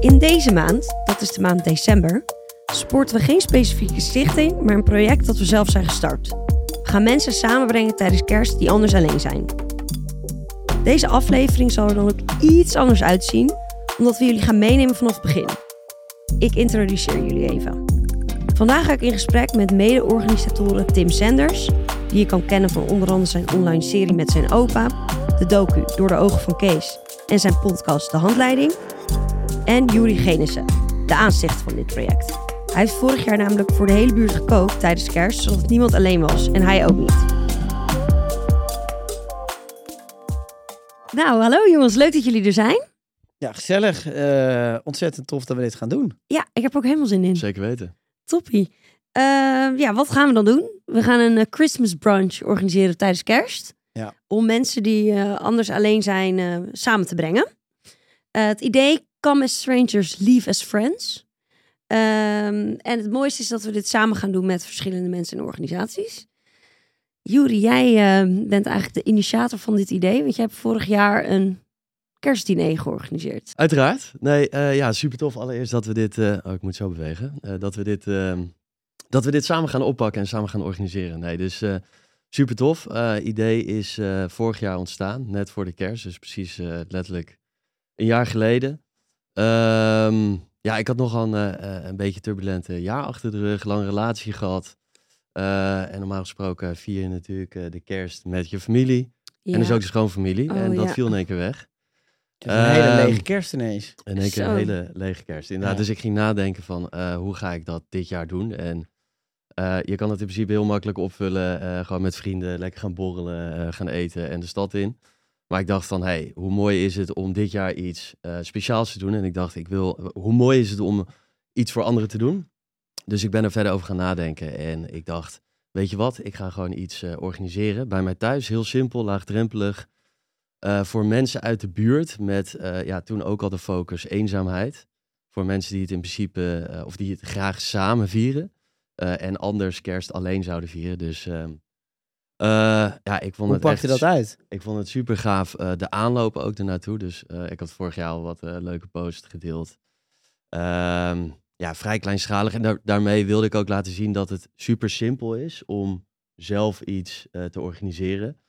In deze maand, dat is de maand december, sporten we geen specifieke stichting, maar een project dat we zelf zijn gestart. We gaan mensen samenbrengen tijdens kerst die anders alleen zijn. Deze aflevering zal er dan ook iets anders uitzien, omdat we jullie gaan meenemen vanaf het begin. Ik introduceer jullie even. Vandaag ga ik in gesprek met mede-organisatoren Tim Sanders, die je kan kennen van onder andere zijn online serie met zijn opa, de docu Door de ogen van Kees en zijn podcast De Handleiding, en Juri Genissen, de aanstichter van dit project. Hij heeft vorig jaar namelijk voor de hele buurt gekookt tijdens kerst, zodat niemand alleen was en hij ook niet. Nou, hallo jongens, leuk dat jullie er zijn. Ja, gezellig. Eh, ontzettend tof dat we dit gaan doen. Ja, ik heb ook helemaal zin in. Zeker weten. Toppie. Eh, ja, wat gaan we dan doen? We gaan een eh, Christmas brunch organiseren tijdens kerst. Ja. Om mensen die eh, anders alleen zijn eh, samen te brengen. Het idee, come as strangers, leave as friends. Ehm, en het mooiste is dat we dit samen gaan doen met verschillende mensen en organisaties. Juri, jij eh, bent eigenlijk de initiator van dit idee. Want jij hebt vorig jaar een kerstdiner georganiseerd. Uiteraard. Nee, eh, ja, super tof. Allereerst dat we dit, eh, oh, ik moet zo bewegen, Eh, dat we dit, ehm, dat we dit samen gaan oppakken en samen gaan organiseren. Nee, dus super tof. Idee is vorig jaar ontstaan, net voor de kerst, dus precies letterlijk een jaar geleden. Ehm, ja, ik had nogal een, eh, een beetje turbulente jaar achter de rug, lange relatie gehad. Eh, en normaal gesproken vier je natuurlijk eh, de kerst met je familie. Ja. En dus ook de schoonfamilie. Oh, en dat ja. viel in één keer weg. Is een hele Ehm, lege kerst ineens. In één keer een hele lege kerst. Inderdaad, Ja. dus ik ging nadenken van eh, hoe ga ik dat dit jaar doen? En eh, je kan het in principe heel makkelijk opvullen. eh, gewoon met vrienden lekker gaan borrelen, eh, gaan eten en de stad in. Maar ik dacht van, hey, hoe mooi is het om dit jaar iets eh, speciaals te doen? En ik dacht, ik wil, hoe mooi is het om iets voor anderen te doen? Dus ik ben er verder over gaan nadenken. En ik dacht, weet je wat? Ik ga gewoon iets eh, organiseren bij mij thuis. Heel simpel, laagdrempelig. Eh, voor mensen uit de buurt met ja, toen ook al de focus eenzaamheid. Voor mensen die het in principe, of die het graag samen vieren. en anders kerst alleen zouden vieren. Dus eh, ja, ik vond Hoe het pak echt je dat uit? ik vond het super gaaf. eh, de aanloop ook ernaartoe. Dus eh, ik had vorig jaar al wat leuke posts gedeeld. Ehm, ja, vrij kleinschalig. En daar- daarmee wilde ik ook laten zien dat het super simpel is om zelf iets te organiseren.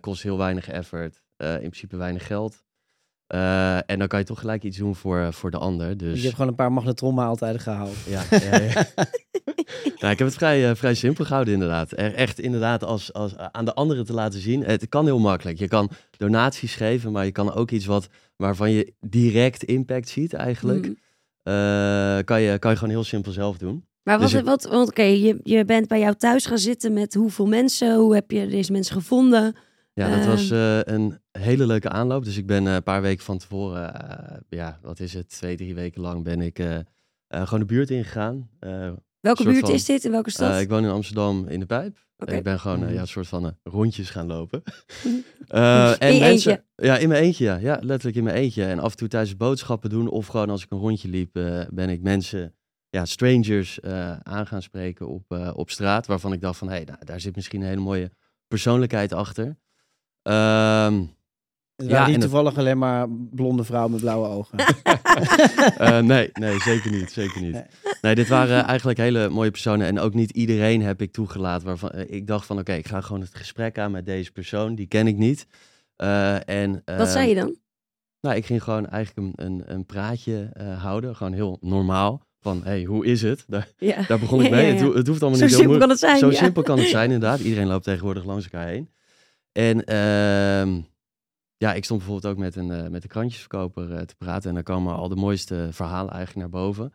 Kost heel weinig effort. in principe weinig geld. Eh, en dan kan je toch gelijk iets doen voor, voor de ander. Dus Je hebt gewoon een paar magnetronmaaltijden gehaald. ja, ja, ja. Nou, ik heb het vrij, eh, vrij simpel gehouden inderdaad. Er, echt inderdaad als, als, eh, aan de anderen te laten zien. Het kan heel makkelijk. Je kan donaties geven, maar je kan ook iets wat, waarvan je direct impact ziet eigenlijk. Mm. eh, kan, je, kan je gewoon heel simpel zelf doen. Maar wat, Dus ik- wat want oké, je, je bent bij jou thuis gaan zitten met hoeveel mensen? Hoe heb je deze mensen gevonden? Ja, dat was Ehm. eh, een hele leuke aanloop. Dus ik ben eh, een paar weken van tevoren, eh, ja, wat is het, twee, drie weken lang ben ik gewoon de buurt ingegaan. Welke buurt van- is dit? In welke stad? Ik woon in Amsterdam in de Pijp. Ik ben gewoon Mhm. ja, een soort van rondjes gaan lopen. Mhm. In je eentje? Ja, in mijn eentje. Ja. ja, letterlijk in mijn eentje. En af en toe tijdens boodschappen doen of gewoon als ik een rondje liep, ben ik mensen, ja, strangers aan gaan spreken op, op straat. Waarvan ik dacht van, hé, hey, nou, daar zit misschien een hele mooie persoonlijkheid achter. Ehm, Het Ja, niet het- toevallig alleen maar blonde vrouwen met blauwe ogen. Eh, nee, nee, zeker niet. Zeker niet. Nee. Nee, dit waren eigenlijk hele mooie personen. En ook niet iedereen heb ik toegelaten. Waarvan eh, ik dacht van, oké, ik ga gewoon het gesprek aan met deze persoon. Die ken ik niet. Eh, en, Wat zei je dan? Nou, ik ging gewoon eigenlijk een, een, een praatje eh, houden. Gewoon heel normaal. Van, hey, hoe is het? Daar, Ja. daar begon ik Ja, mee. ja, Het, ho- het hoeft allemaal Zo niet heel simpel kan moeilijk. het zijn. Zo ja. simpel kan het zijn, inderdaad. Iedereen loopt tegenwoordig langs elkaar heen. En ehm, ja, ik stond bijvoorbeeld ook met een, eh, met een krantjesverkoper eh, te praten. En dan kwamen al de mooiste verhalen eigenlijk naar boven.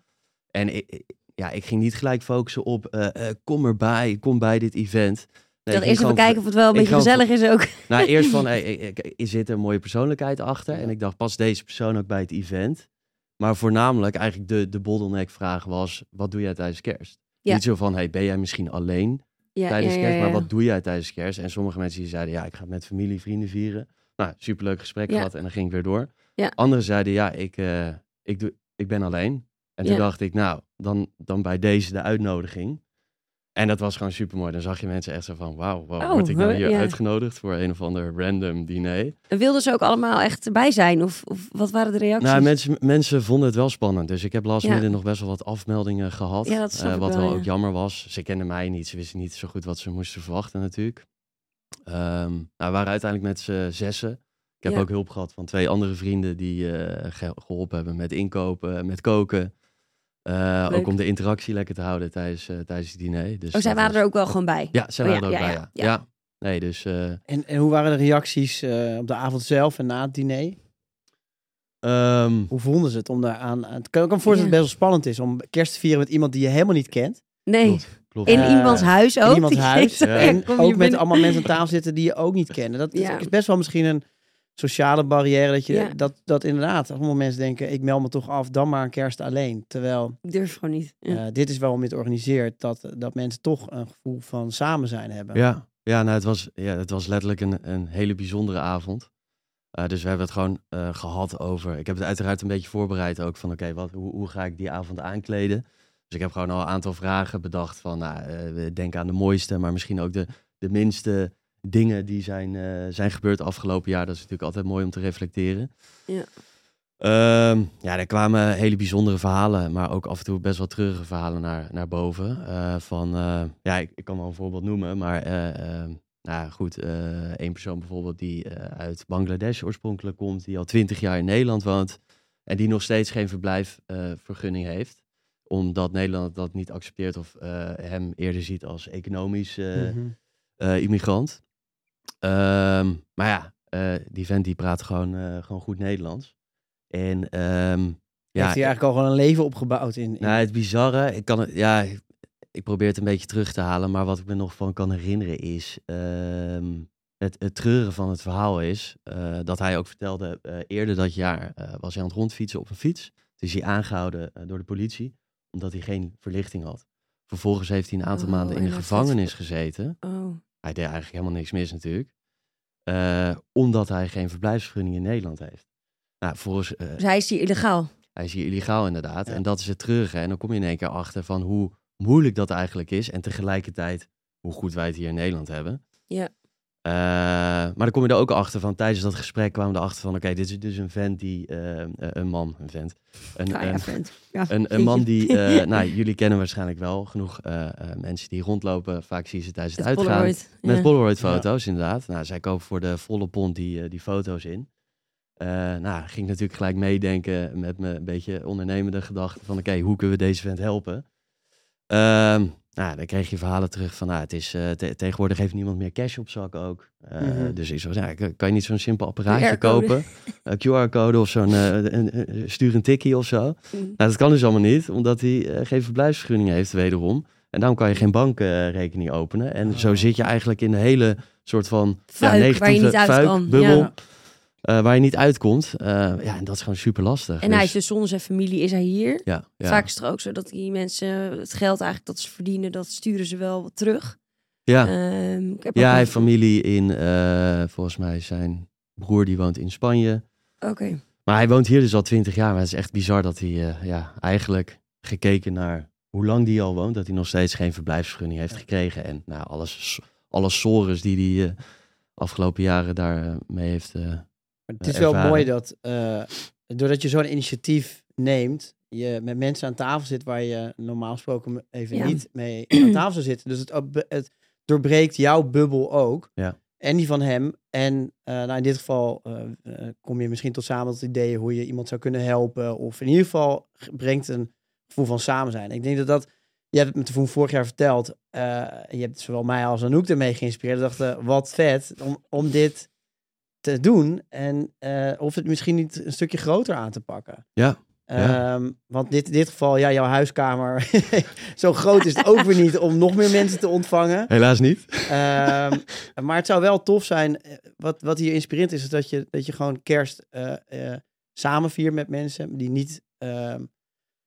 En ik, ja, ik ging niet gelijk focussen op, eh, kom erbij, kom bij dit event. Nee, Ik ik eerst even kijken of het wel een beetje gezellig is ook. nou, eerst van, hey, is zit er een mooie persoonlijkheid achter? En ik dacht, pas deze persoon ook bij het event? Maar voornamelijk eigenlijk de, de bottleneck vraag was, wat doe jij tijdens kerst? Ja. Niet zo van, hey, ben jij misschien alleen Ja, tijdens kerst? Maar wat doe jij tijdens kerst? En sommige mensen die zeiden, ja, ik ga het met familie, vrienden vieren. Nou, superleuk gesprek gehad en dan ging ik weer door. Anderen zeiden, ja, ik, eh, ik, doe, ik ben alleen. En toen dacht ik, nou, dan, dan bij deze de uitnodiging. En dat was gewoon super mooi. Dan zag je mensen echt zo van, wauw, wow, Oh, word ik nou hier ja. uitgenodigd voor een of ander random diner? En wilden ze ook allemaal echt erbij zijn? Of, of wat waren de reacties? Nou, mensen, mensen vonden het wel spannend. Dus ik heb last Ja. nog best wel wat afmeldingen gehad. Ja, dat snap eh, wat wel, ook jammer was. Ze kenden mij niet. Ze wisten niet zo goed wat ze moesten verwachten natuurlijk. Ehm, nou, we waren uiteindelijk met z'n zessen. Ik heb ook hulp gehad van twee andere vrienden die eh, ge- geholpen hebben met inkopen, met koken. Eh, ook om de interactie lekker te houden tijdens, eh, tijdens het diner. Dus oh, zij waren was- er ook wel gewoon bij? Ja, zij Oh, waren ja, er ook ja, bij, ja, ja. Nee, dus... eh, En, en hoe waren de reacties eh, op de avond zelf en na het diner? ehm, Hoe vonden ze het om daar aan... Ik kan ik kan me voorstellen dat Ja. het best wel spannend is om kerst te vieren met iemand die je helemaal niet kent. Nee, klopt, klopt. in iemands huis ook? in iemands huis. En ook met binnen- allemaal mensen aan tafel zitten die je ook niet kennen. Dat is best wel misschien een sociale barrière. Dat, je, Ja. dat, dat inderdaad allemaal mensen denken, ik meld me toch af, dan maar een kerst alleen. Terwijl Ik durf gewoon niet. Ja. eh, dit is waarom je het organiseert. Dat, dat mensen toch een gevoel van samen zijn hebben. Ja, ja, nou, het, was, ja het was letterlijk een, een hele bijzondere avond. Eh, dus we hebben het gewoon eh, gehad over. Ik heb het uiteraard een beetje voorbereid ook van oké, wat hoe, hoe ga ik die avond aankleden? Dus ik heb gewoon al een aantal vragen bedacht van nou, eh, we denken aan de mooiste, maar misschien ook de, de minste dingen die zijn, eh, zijn gebeurd afgelopen jaar. Dat is natuurlijk altijd mooi om te reflecteren. Ja. Ehm, ja, er kwamen hele bijzondere verhalen, maar ook af en toe best wel treurige verhalen naar, naar boven. Eh, van, eh, ja, ik, ik kan wel een voorbeeld noemen, maar eh, eh, nou ja, goed, eh één persoon bijvoorbeeld die eh, uit Bangladesh oorspronkelijk komt, die al twintig jaar in Nederland woont en die nog steeds geen verblijfvergunning heeft, omdat Nederland dat niet accepteert of eh, hem eerder ziet als economisch eh, Mhm. eh, immigrant. Ehm, maar ja, eh, die vent die praat gewoon, eh, gewoon goed Nederlands. En ehm, Ja, heeft hij eigenlijk al gewoon een leven opgebouwd in... in- nou, het bizarre, ik kan het, ja, ik probeer het een beetje terug te halen, maar wat ik me nog van kan herinneren is, ehm, het, het treuren van het verhaal is, eh, dat hij ook vertelde, eh, eerder dat jaar eh, was hij aan het rondfietsen op een fiets. Toen is hij aangehouden eh, door de politie, omdat hij geen verlichting had. Vervolgens heeft hij een aantal Oh, maanden in de gevangenis gezeten. Oh, Hij deed eigenlijk helemaal niks mis natuurlijk. Eh, omdat hij geen verblijfsvergunning in Nederland heeft. Nou, volgens, eh, dus hij is hier illegaal. hij is hier illegaal inderdaad. Ja. En dat is het treurige. En dan kom je in één keer achter van hoe moeilijk dat eigenlijk is. En tegelijkertijd hoe goed wij het hier in Nederland hebben. Ja. Eh, maar dan kom je er ook achter van, tijdens dat gesprek kwamen we erachter van, oké, dit is dus een vent die, eh, eh, een man, een vent. Een, Nou ja, een, vent. Ja, een, een man die, eh, nou, jullie kennen waarschijnlijk wel genoeg mensen die rondlopen. Vaak zie je ze tijdens het, Het uitgaan. Polaroid. Met ja. Polaroid foto's, inderdaad. Nou, zij kopen voor de volle pond die, die foto's in. Nou, ging natuurlijk gelijk meedenken met me een beetje ondernemende gedachten van oké, hoe kunnen we deze vent helpen? Ehm, nou, dan kreeg je verhalen terug van, nou, het is, eh, te- tegenwoordig heeft niemand meer cash op zak ook. Eh, Mhm. Dus ik ja, kan je niet zo'n simpel apparaatje kopen? Een QR-code of zo'n, eh, een- stuur een tikkie of zo. Mm. Nou, dat kan dus allemaal niet, omdat hij eh, geen verblijfsvergunning heeft wederom. En daarom kan je geen bankrekening openen. En zo Oh. zit je eigenlijk in een hele soort van Fuik, waar je negatieve niet uit fuik, kan. bubbel, Ja. Eh, waar je niet uitkomt. Eh, ja, en dat is gewoon super lastig. En hij is dus zonder zijn familie is hij hier. ja, ja. Vaak is het er ook zo dat die mensen het geld eigenlijk dat ze verdienen, dat sturen ze wel wat terug. ja. Ehm, ik heb ja, hij heeft familie in, eh, volgens mij zijn broer die woont in Spanje. Oké. Maar hij woont hier dus al twintig jaar. Maar het is echt bizar dat hij ja, eigenlijk gekeken naar hoe lang die al woont, dat hij nog steeds geen verblijfsvergunning heeft gekregen. En nou, alles, alle sores die hij afgelopen jaren daar eh, mee heeft. Maar het is wel ervaren. mooi dat, eh, doordat je zo'n initiatief neemt, je met mensen aan tafel zit waar je normaal gesproken even Ja. niet mee aan tafel zou zitten. Dus het, het doorbreekt jouw bubbel ook. Ja. En die van hem. En eh, nou in dit geval eh, kom je misschien tot samen tot ideeën hoe je iemand zou kunnen helpen. Of in ieder geval brengt een gevoel van samen zijn. Ik denk dat dat, je hebt het me vorig jaar verteld. eh, je hebt zowel mij als Anouk ermee geïnspireerd. We dachten, wat vet om, om dit te doen. En eh, of het misschien niet een stukje groter aan te pakken. Ja, ja. Ehm, want dit, in dit geval, ja, jouw huiskamer, zo groot is het ook weer niet om nog meer mensen te ontvangen. helaas niet. Ehm, maar het zou wel tof zijn. eh, Wat, wat hier inspirerend is, is dat je, dat je gewoon kerst eh, samen viert met mensen die niet ehm,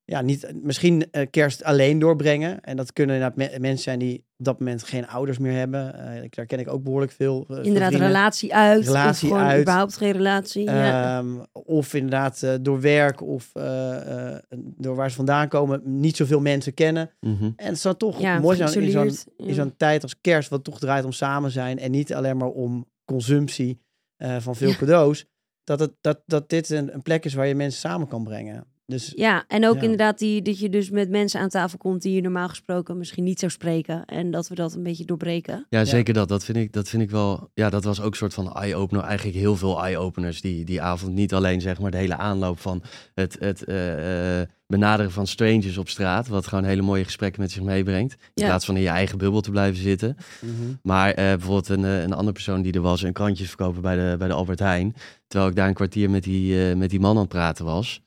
ja, niet, misschien eh, kerst alleen doorbrengen. En dat kunnen inderdaad me- mensen zijn die op dat moment geen ouders meer hebben. Eh, daar ken ik ook behoorlijk veel. eh, Inderdaad, vrienden. relatie uit. Relatie of gewoon uit. überhaupt geen relatie. ja. Ehm, Of inderdaad door werk of eh, eh, door waar ze vandaan komen niet zoveel mensen kennen. Mhm. En het zou toch ja, mooi zijn in zo'n, Ja. tijd als kerst, wat toch draait om samen zijn en niet alleen maar om consumptie eh, van veel Ja. cadeaus. Dat, het, dat, dat dit een, een plek is waar je mensen samen kan brengen. Dus Ja, en ook Ja. inderdaad die, dat je dus met mensen aan tafel komt die je normaal gesproken misschien niet zou spreken. En dat we dat een beetje doorbreken. Ja, zeker dat. Dat vind, ik, dat vind ik wel. Ja, dat was ook een soort van eye-opener. Eigenlijk heel veel eye-openers die, die avond. Niet alleen zeg maar de hele aanloop van het, het eh, eh, benaderen van strangers op straat. Wat gewoon hele mooie gesprekken met zich meebrengt. In Ja. plaats van in je eigen bubbel te blijven zitten. mhm. Maar eh, bijvoorbeeld een, een andere persoon die er was, een krantjes verkopen bij de, bij de Albert Heijn. Terwijl ik daar een kwartier met die, eh, met die man aan het praten was,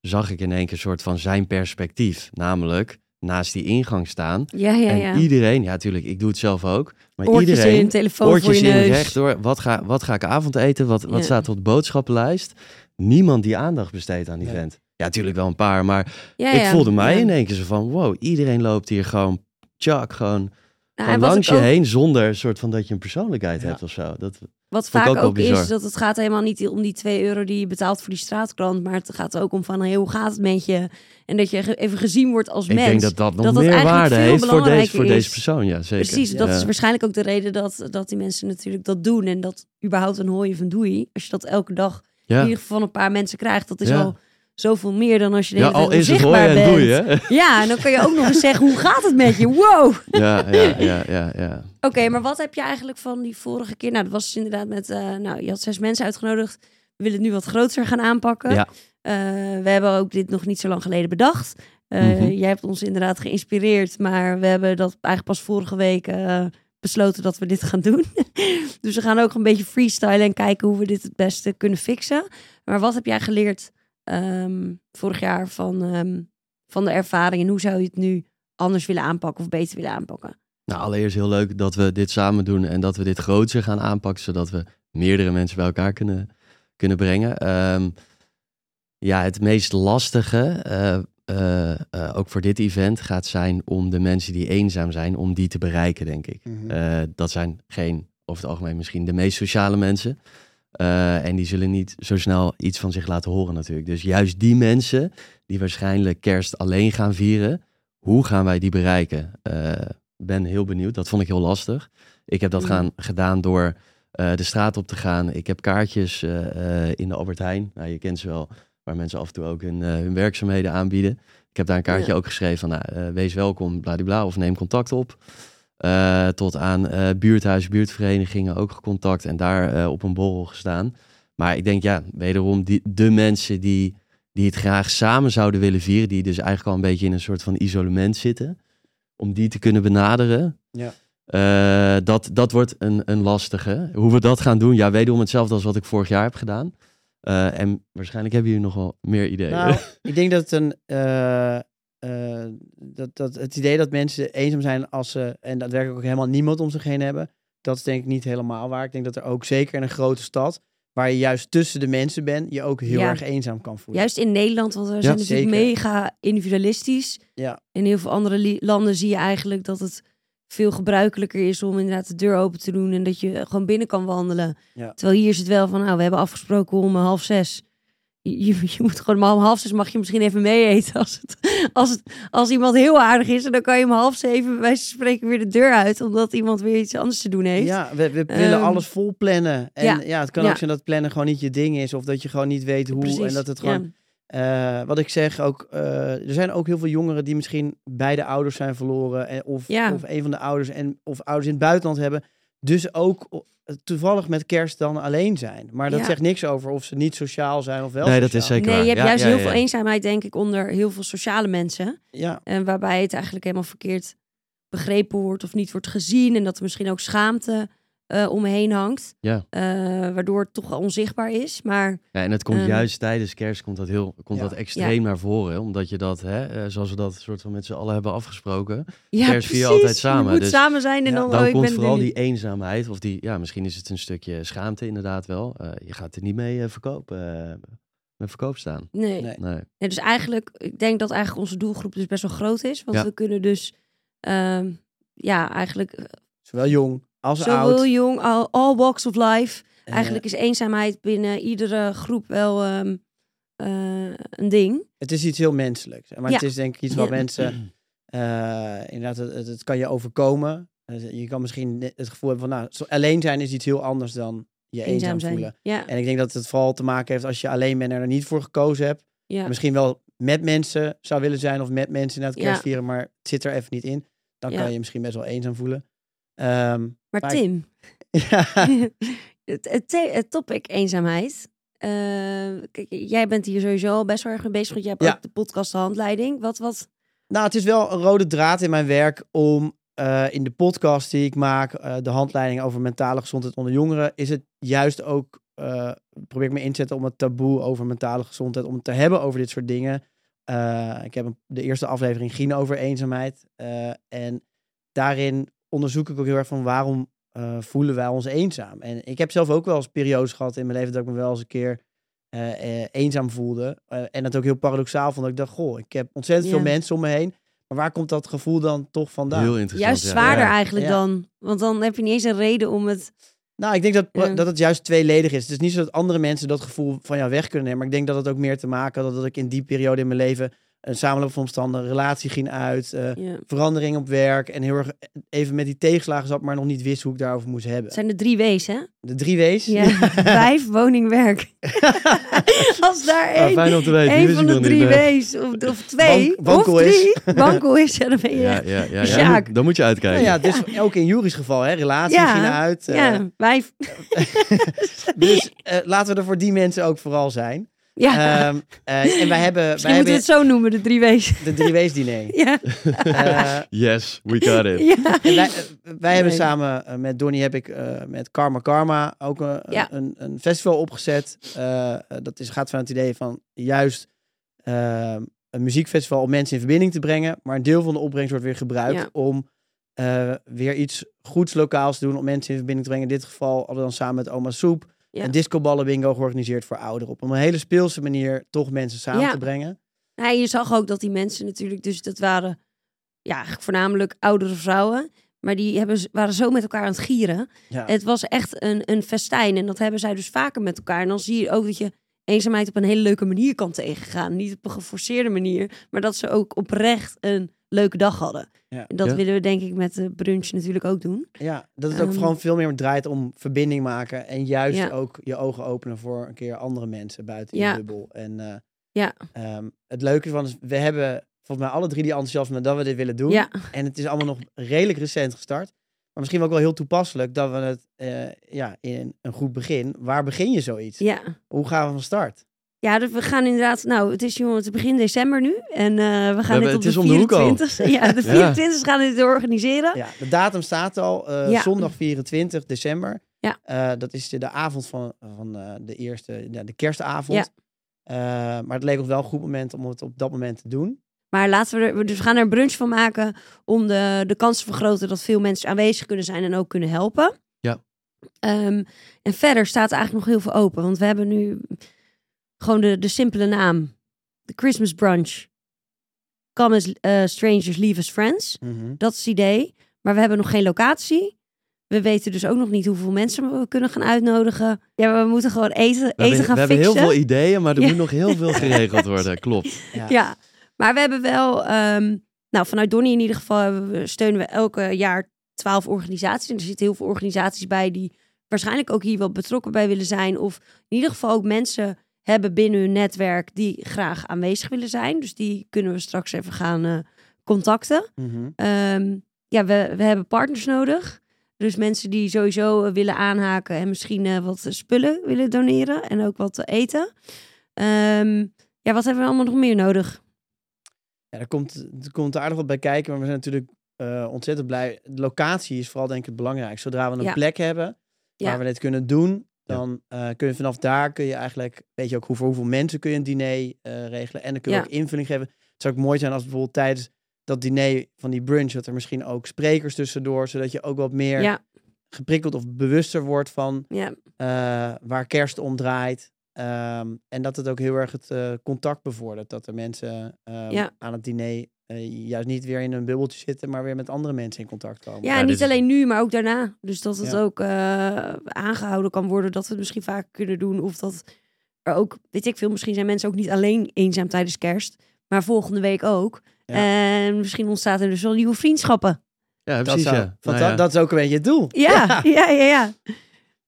zag ik in één keer een soort van zijn perspectief. Namelijk naast die ingang staan. Ja, ja, ja. En iedereen, ja tuurlijk, ik doe het zelf ook. Maar Oortjes iedereen, in, telefoon oortjes voor je in, neus. rechtdoor. Wat ga, wat ga ik avondeten? Wat, wat Ja. staat op de boodschappenlijst? Niemand die aandacht besteedt aan die vent. Ja, natuurlijk wel een paar, maar Ja, ik ja. voelde mij Ja. in één keer zo van, wow, iedereen loopt hier gewoon, tjak, gewoon Nou, en langs ik je ook- heen zonder een soort van dat je een persoonlijkheid Ja. hebt of zo. Dat, Wat ik vaak ook is dat het gaat helemaal niet om die 2 euro die je betaalt voor die straatkrant. Maar het gaat ook om van hey, hoe gaat het met je? En dat je even gezien wordt als ik mens. denk dat dat nog dat meer waarde veel heeft voor deze, voor deze persoon. Ja, zeker. Precies, dat is waarschijnlijk ook de reden dat, dat die mensen natuurlijk dat doen. En dat überhaupt een hooie van doei. Als je dat elke dag in ja. ieder geval van een paar mensen krijgt. Dat is Ja. al zoveel meer dan als je de ja, al is het en bent. doei, hè? Ja, en dan kun je ook nog eens zeggen, hoe gaat het met je? Wow! Ja, ja, ja, ja, ja. Oké, maar wat heb je eigenlijk van die vorige keer? Nou, dat was dus inderdaad met, eh, nou, je had zes mensen uitgenodigd. We willen het nu wat groter gaan aanpakken. Ja. Eh, we hebben ook dit nog niet zo lang geleden bedacht. Eh, Mhm. Jij hebt ons inderdaad geïnspireerd, maar we hebben dat eigenlijk pas vorige week besloten dat we dit gaan doen. dus we gaan ook een beetje freestylen en kijken hoe we dit het beste kunnen fixen. Maar wat heb jij geleerd ehm, vorig jaar van, ehm, van de ervaring en hoe zou je het nu anders willen aanpakken of beter willen aanpakken? Nou, allereerst heel leuk dat we dit samen doen en dat we dit groter gaan aanpakken, zodat we meerdere mensen bij elkaar kunnen, kunnen brengen. Ehm, ja, het meest lastige, eh, eh, eh, ook voor dit event, gaat zijn om de mensen die eenzaam zijn, om die te bereiken, denk ik. Mhm. Eh, dat zijn geen, over het algemeen misschien de meest sociale mensen. Eh, en die zullen niet zo snel iets van zich laten horen natuurlijk. Dus juist die mensen die waarschijnlijk kerst alleen gaan vieren, hoe gaan wij die bereiken? Eh, ben heel benieuwd. Dat vond ik heel lastig. Ik heb dat Mm. gaan, gedaan door eh, de straat op te gaan. Ik heb kaartjes in de Albert Heijn. Nou, je kent ze wel, waar mensen af en toe ook hun, hun werkzaamheden aanbieden. Ik heb daar een kaartje Ja. ook geschreven van, nou, wees welkom, bladibla, of neem contact op. Eh, tot aan eh buurthuis, buurtverenigingen ook gecontact en daar eh, op een borrel gestaan. Maar ik denk, ja, wederom die, de mensen die, die het graag samen zouden willen vieren, die dus eigenlijk al een beetje in een soort van isolement zitten, om die te kunnen benaderen. Ja. Dat, dat wordt een, een lastige. Hoe we dat gaan doen, ja, wederom hetzelfde als wat ik vorig jaar heb gedaan. En waarschijnlijk hebben jullie nog wel meer ideeën. Nou, ik denk dat, het een, eh, dat, dat het idee dat mensen eenzaam zijn als ze en daadwerkelijk ook helemaal niemand om zich heen hebben, dat is denk ik niet helemaal waar. Ik denk dat er ook zeker in een grote stad, waar je juist tussen de mensen bent, je ook heel Ja. erg eenzaam kan voelen. Juist in Nederland, want we zijn natuurlijk zeker. mega individualistisch. Ja. In heel veel andere landen zie je eigenlijk dat het veel gebruikelijker is om inderdaad de deur open te doen en dat je gewoon binnen kan wandelen. Ja. Terwijl hier is het wel van, nou, we hebben afgesproken om half zes. Je, je, moet gewoon om half zes mag je misschien even mee eten als, het, als, het, als iemand heel aardig is. En dan kan je om half zeven van spreken weer de deur uit, omdat iemand weer iets anders te doen heeft. Ja, we, we willen Ehm, alles vol plannen. En ja. ja, het kan Ja. ook zijn dat plannen gewoon niet je ding is. Of dat je gewoon niet weet hoe. Precies, En dat het ja. gewoon Eh, wat ik zeg ook, eh, er zijn ook heel veel jongeren die misschien beide ouders zijn verloren. En, of, Ja. of een van de ouders en of ouders in het buitenland hebben. Dus ook o- toevallig met kerst dan alleen zijn. Maar dat Ja. zegt niks over of ze niet sociaal zijn of wel Nee, dat is zeker Nee, waar. je hebt Ja, juist ja, heel ja. veel eenzaamheid, denk ik, onder heel veel sociale mensen. Ja, En waarbij het eigenlijk helemaal verkeerd begrepen wordt of niet wordt gezien. En dat er misschien ook schaamte eh omheen hangt. Ja. Eh, waardoor het toch onzichtbaar is. Maar Ja, en het komt Ehm. juist tijdens kerst komt dat heel komt Ja. dat extreem naar voren. Omdat je dat, hè, eh, zoals we dat soort van met z'n allen hebben afgesproken. ja, Kerst vier je precies. altijd samen, Je moet dus samen zijn en Ja, dan, Dan oh, ik komt ben vooral die eenzaamheid. Of die, ja, misschien is het een stukje schaamte inderdaad wel. Eh, je gaat er niet mee eh, verkopen. met verkoop staan. Nee. Nee. Nee. Nee, dus eigenlijk, ik denk dat eigenlijk onze doelgroep dus best wel groot is. Want Ja. we kunnen dus, ehm, ja, eigenlijk Zowel jong als zowel oud. jong, all, all walks of life. Eigenlijk is eenzaamheid binnen iedere groep wel ehm, eh, een ding. Het is iets heel menselijks. Maar Ja. het is denk ik iets wat Ja. mensen... eh, inderdaad, het, het, het kan je overkomen. Eh, je kan misschien het gevoel hebben van... Nou, alleen zijn is iets heel anders dan je eenzaam, voelen. Ja, En ik denk dat het vooral te maken heeft als je alleen bent en er niet voor gekozen hebt. Misschien wel met mensen zou willen zijn of met mensen inderdaad kerst Ja. vieren, maar het zit er even niet in. Dan kan je je misschien best wel eenzaam voelen. Ehm, Maar maar- Tim, ja, het, het, topic eenzaamheid. Eh, kijk, jij bent hier sowieso al best wel erg mee bezig. Want je hebt Ja. ook de podcast de handleiding. Wat, wat? Nou, het is wel een rode draad in mijn werk om eh, in de podcast die ik maak, eh, de handleiding over mentale gezondheid onder jongeren, is het juist ook, probeer ik me in te zetten om het taboe over mentale gezondheid, om het te hebben over dit soort dingen. Ik heb een- de eerste aflevering ging over eenzaamheid. en daarin onderzoek ik ook heel erg van waarom eh, voelen wij ons eenzaam. En ik heb zelf ook wel eens periodes gehad in mijn leven dat ik me wel eens een keer eh, eh, eenzaam voelde. Eh, en het ook heel paradoxaal vond. Dat ik dacht, goh, ik heb ontzettend veel mensen om me heen. Maar waar komt dat gevoel dan toch vandaan? Heel interessant. Juist ja. zwaarder Ja. eigenlijk Ja. dan. Want dan heb je niet eens een reden om het... Nou, ik denk dat, Ja. dat het juist tweeledig is. Het is niet zo dat andere mensen dat gevoel van jou weg kunnen nemen. Maar ik denk dat het ook meer te maken had dat ik in die periode in mijn leven een samenloop van omstandigheden, relatie ging uit, eh, Ja. verandering op werk en heel erg even met die tegenslagen zat, maar nog niet wist hoe ik daarover moest hebben. Het zijn de drie W's, hè? De drie W's. Ja. Vijf, woning, werk. Als daar Ah, één, van de drie. W's, of, of twee, wankel of is. drie, wankel is, ja, dan ben je... Ja, Ja, ja, ja, ja. Sjaak. Dan moet je uitkijken. Nou ja, dus ook in Juris geval, hè, relatie Ja. ging uit. eh, vijf. dus eh, laten we er voor die mensen ook vooral zijn. Ja, Ehm, eh, en wij hebben, wij moeten we hebben het zo noemen, de drie W's. de drie W's diner. Ja, Eh, Yes, we got it. ja. En wij, eh, wij hebben samen met Donnie heb ik eh, met Karma Karma ook een, Ja. een, een festival opgezet. Dat is, gaat van het idee van juist eh, een muziekfestival om mensen in verbinding te brengen. Maar een deel van de opbrengst wordt weer gebruikt Ja. om eh, weer iets goeds lokaals te doen. Om mensen in verbinding te brengen. In dit geval hadden we dan samen met Oma Soep Ja. een discoballen bingo georganiseerd voor ouderen. Op een hele speelse manier toch mensen samen Ja. te brengen. Nou, je zag ook dat die mensen natuurlijk, dus dat waren ja, eigenlijk voornamelijk oudere vrouwen. Maar die hebben, waren zo met elkaar aan het gieren. Ja. Het was echt een, een festijn. En dat hebben zij dus vaker met elkaar. En dan zie je ook dat je eenzaamheid op een hele leuke manier kan tegengaan. Niet op een geforceerde manier, maar dat ze ook oprecht een leuke dag hadden. Ja. Dat Ja. willen we denk ik met de brunch natuurlijk ook doen. Ja, dat het ook Ehm, vooral veel meer draait om verbinding maken. En juist Ja. ook je ogen openen voor een keer andere mensen buiten Ja. je bubbel. En eh, Ja. ehm, het leuke van is, we hebben volgens mij alle drie die enthousiast zijn dat we dit willen doen. Ja, En het is allemaal nog redelijk recent gestart. Maar misschien ook wel heel toepasselijk dat we het eh, ja, in een goed begin. Waar begin je zoiets? ja. Hoe gaan we van start? Ja, dus we gaan inderdaad. Nou, het is jongen, het is begin december nu. En eh, we gaan hebben- dit op het is de om de hoek al. 24 Ja, de 24 gaan we dit organiseren. Ja, de datum staat al. eh, Ja. Zondag 24 december. Ja. Eh, dat is de, de avond van, van eh, de eerste, ja, de kerstavond. Ja. Eh, maar het leek ons wel een goed moment om het op dat moment te doen. Maar laten we er, dus we gaan er een brunch van maken om de, de kans te vergroten dat veel mensen aanwezig kunnen zijn en ook kunnen helpen. Ja. Ehm, en verder staat er eigenlijk nog heel veel open, want we hebben nu gewoon de, de simpele naam. De Christmas brunch. Come as eh, strangers, leave as friends. Dat is het idee. Maar we hebben nog geen locatie. We weten dus ook nog niet hoeveel mensen we kunnen gaan uitnodigen. Ja, we moeten gewoon eten, We eten hebben, gaan we hebben fixen. heel veel ideeën, maar er Ja. moet nog heel veel geregeld worden. Klopt. Ja. Ja, maar we hebben wel, ehm, nou vanuit Donnie in ieder geval hebben we, steunen we elke jaar twaalf organisaties. En er zitten heel veel organisaties bij die waarschijnlijk ook hier wel betrokken bij willen zijn. Of in ieder geval ook mensen hebben binnen hun netwerk die graag aanwezig willen zijn. Dus die kunnen we straks even gaan eh, contacten. Mhm. Ehm, ja, we, we hebben partners nodig. Dus mensen die sowieso eh, willen aanhaken en misschien eh, wat spullen willen doneren en ook wat te eten. Ehm, ja, wat hebben we allemaal nog meer nodig? Ja, er komt, er komt aardig wat bij kijken, maar we zijn natuurlijk ontzettend blij. De locatie is vooral denk ik het belangrijkste. Zodra we een Ja. plek hebben Ja. waar we dit kunnen doen, dan eh, kun je vanaf daar kun je eigenlijk, weet je ook hoeveel, hoeveel mensen kun je een diner eh, regelen. En dan kun je Ja. ook invulling geven. Het zou ook mooi zijn als bijvoorbeeld tijdens dat diner van die brunch, dat er misschien ook sprekers tussendoor, zodat je ook wat meer Ja, geprikkeld of bewuster wordt van eh, waar kerst om draait. Ehm, en dat het ook heel erg het eh, contact bevordert. Dat de mensen ehm, Ja. aan het diner eh, juist niet weer in een bubbeltje zitten, maar weer met andere mensen in contact komen. Ja, en niet is- alleen nu, maar ook daarna. Dus dat het Ja. ook eh, aangehouden kan worden. Dat we het misschien vaker kunnen doen. Of dat er ook, weet ik veel, misschien zijn mensen ook niet alleen eenzaam tijdens kerst. Maar volgende week ook. Ja. En misschien ontstaat er dus wel nieuwe vriendschappen. Ja, dat, precies. zou- ja. want Nou dat, ja. dat is ook een beetje het doel. Ja, ja, ja, ja.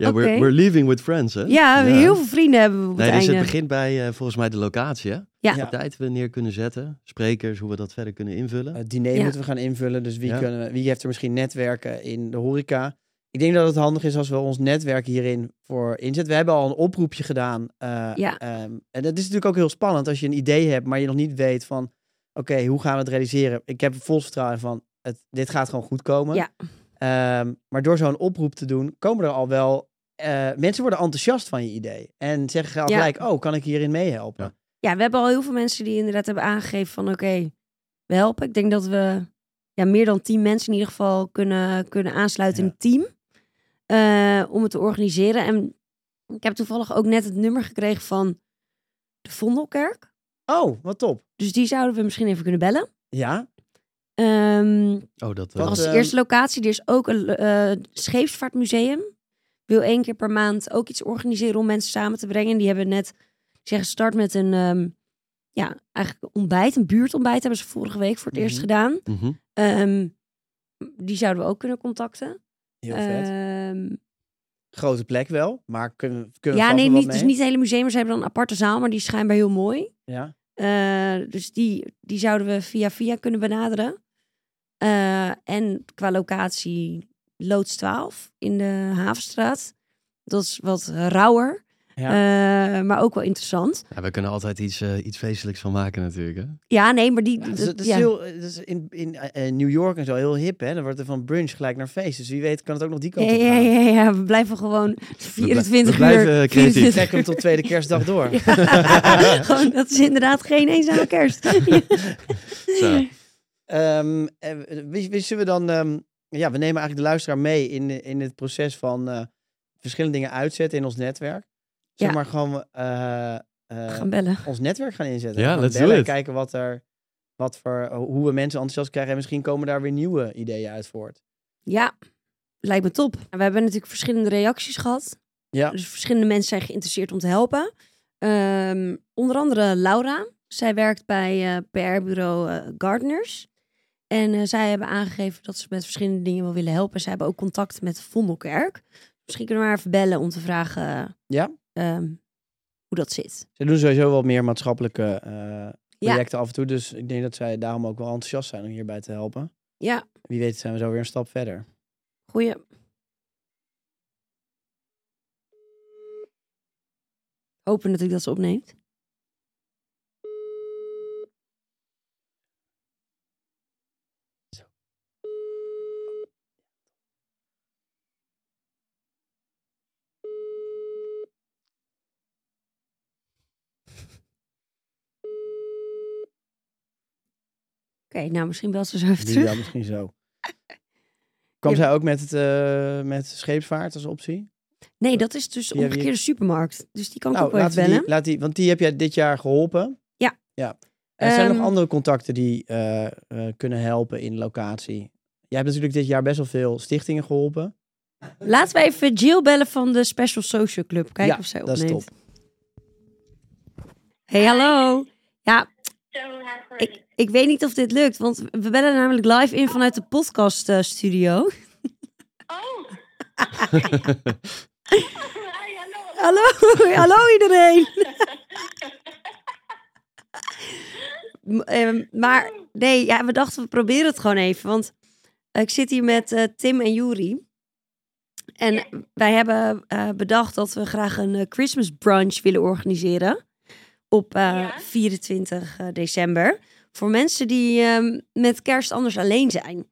Ja, we're, we're leaving with friends, hè? Ja, heel veel vrienden hebben we op Nee, het dus einde. het begint bij eh, volgens mij de locatie, hè? Ja. Ja. De tijd we neer kunnen zetten, sprekers, hoe we dat verder kunnen invullen. Het diner Ja. moeten we gaan invullen. Dus wie, Ja. kunnen, we- wie heeft er misschien netwerken in de horeca? Ik denk dat het handig is als we ons netwerk hierin voor inzetten. We hebben al een oproepje gedaan. eh, Ja. ehm, en dat is natuurlijk ook heel spannend als je een idee hebt, maar je nog niet weet van, oké, hoe gaan we het realiseren? Ik heb vol vertrouwen van, het, dit gaat gewoon goed komen. Ja. Ehm, maar door zo'n oproep te doen, komen er al wel... eh, mensen worden enthousiast van je idee. En zeggen al Ja. gelijk, oh, kan ik hierin meehelpen? Ja. Ja, we hebben al heel veel mensen die inderdaad hebben aangegeven van oké, we helpen. Ik denk dat we ja, meer dan tien mensen in ieder geval kunnen, kunnen aansluiten in het team. eh, om het te organiseren. En ik heb toevallig ook net het nummer gekregen van de Vondelkerk. Oh, wat top. Dus die zouden we misschien even kunnen bellen. Ja, Ehm, Oh, dat uh, als eh, eerste locatie, er is ook een eh, scheepsvaartmuseum. Wil één keer per maand ook iets organiseren om mensen samen te brengen. Die hebben net, ik zeg, gestart met een, ehm, ja, eigenlijk ontbijt, een buurtontbijt hebben ze vorige week voor het eerst Mhm. gedaan. mhm. Ehm, die zouden we ook kunnen contacten. heel vet. Ehm, Grote plek wel, maar kunnen, kunnen we ja, nee, niet, dus niet het hele museum, maar ze hebben dan een aparte zaal, maar die is schijnbaar heel mooi. Ja. Eh, dus die, die zouden we via via kunnen benaderen. Eh, en qua locatie Loods 12 in de Havenstraat. Dat is wat rauwer, eh, maar ook wel interessant. ja, we kunnen altijd iets, eh, iets feestelijks van maken natuurlijk, hè? Ja, nee, maar die... Ja, dat is, dat is ja. heel, dat is in, in eh, New York en zo heel hip, hè? Dan wordt er van brunch gelijk naar feest. Dus wie weet kan het ook nog die kant Ja, op ja, gaan. ja, ja, we blijven gewoon 24 we blijven, uur. creatief. 24 Trek hem tot tweede kerstdag door. Ja, gewoon, dat is inderdaad geen eenzame kerst. Zo. Ehm, wie zullen we dan... ehm, ja, we nemen eigenlijk de luisteraar mee in, in het proces van eh, verschillende dingen uitzetten in ons netwerk. Zeg Ja. maar gewoon eh, eh, Gaan bellen. ons netwerk gaan inzetten. Ja, Gaan let's bellen kijken wat er, wat voor, hoe we mensen enthousiast krijgen. En misschien komen daar weer nieuwe ideeën uit voort. Ja, lijkt me top. We hebben natuurlijk verschillende reacties gehad. Ja. Dus verschillende mensen zijn geïnteresseerd om te helpen. Ehm, onder andere Laura. Zij werkt bij eh, PR-bureau Gardeners. En eh, zij hebben aangegeven dat ze met verschillende dingen wel willen helpen. Zij hebben ook contact met Vondelkerk. Misschien kunnen we haar even bellen om te vragen Ja? ehm, hoe dat zit. Ze doen sowieso wat meer maatschappelijke eh, projecten af en toe. Dus ik denk dat zij daarom ook wel enthousiast zijn om hierbij te helpen. Ja, Wie weet zijn we zo weer een stap verder. goeie. Hopen natuurlijk dat ze opneemt. Oké, nou misschien belt ze zo even Die terug. wel misschien zo. Kwam Ja. zij ook met, het, eh, met scheepsvaart als optie? Nee, dat is dus de Ja, wie- omgekeerde supermarkt. Dus die kan ik Nou, ook wel even bellen. die, laat die, want die heb jij dit jaar geholpen. Ja. ja. En zijn er Ehm, nog andere contacten die eh, eh, kunnen helpen in locatie? Jij hebt natuurlijk dit jaar best wel veel stichtingen geholpen. Laten we even Jill bellen van de Special Social Club. Kijken Ja, of zij dat is opneemt. Hey, hallo. Ja, ik, ik weet niet of dit lukt, want we bellen namelijk live in vanuit de podcast eh, studio. Oh. Hi, hallo. Hallo, hallo iedereen. Ehm, maar nee, ja, we dachten we proberen het gewoon even, want eh, ik zit hier met eh, Tim en Juri. En wij hebben bedacht dat we graag een Christmas brunch willen organiseren op eh, Ja. 24 eh, december. Voor mensen die ehm, met kerst anders alleen zijn.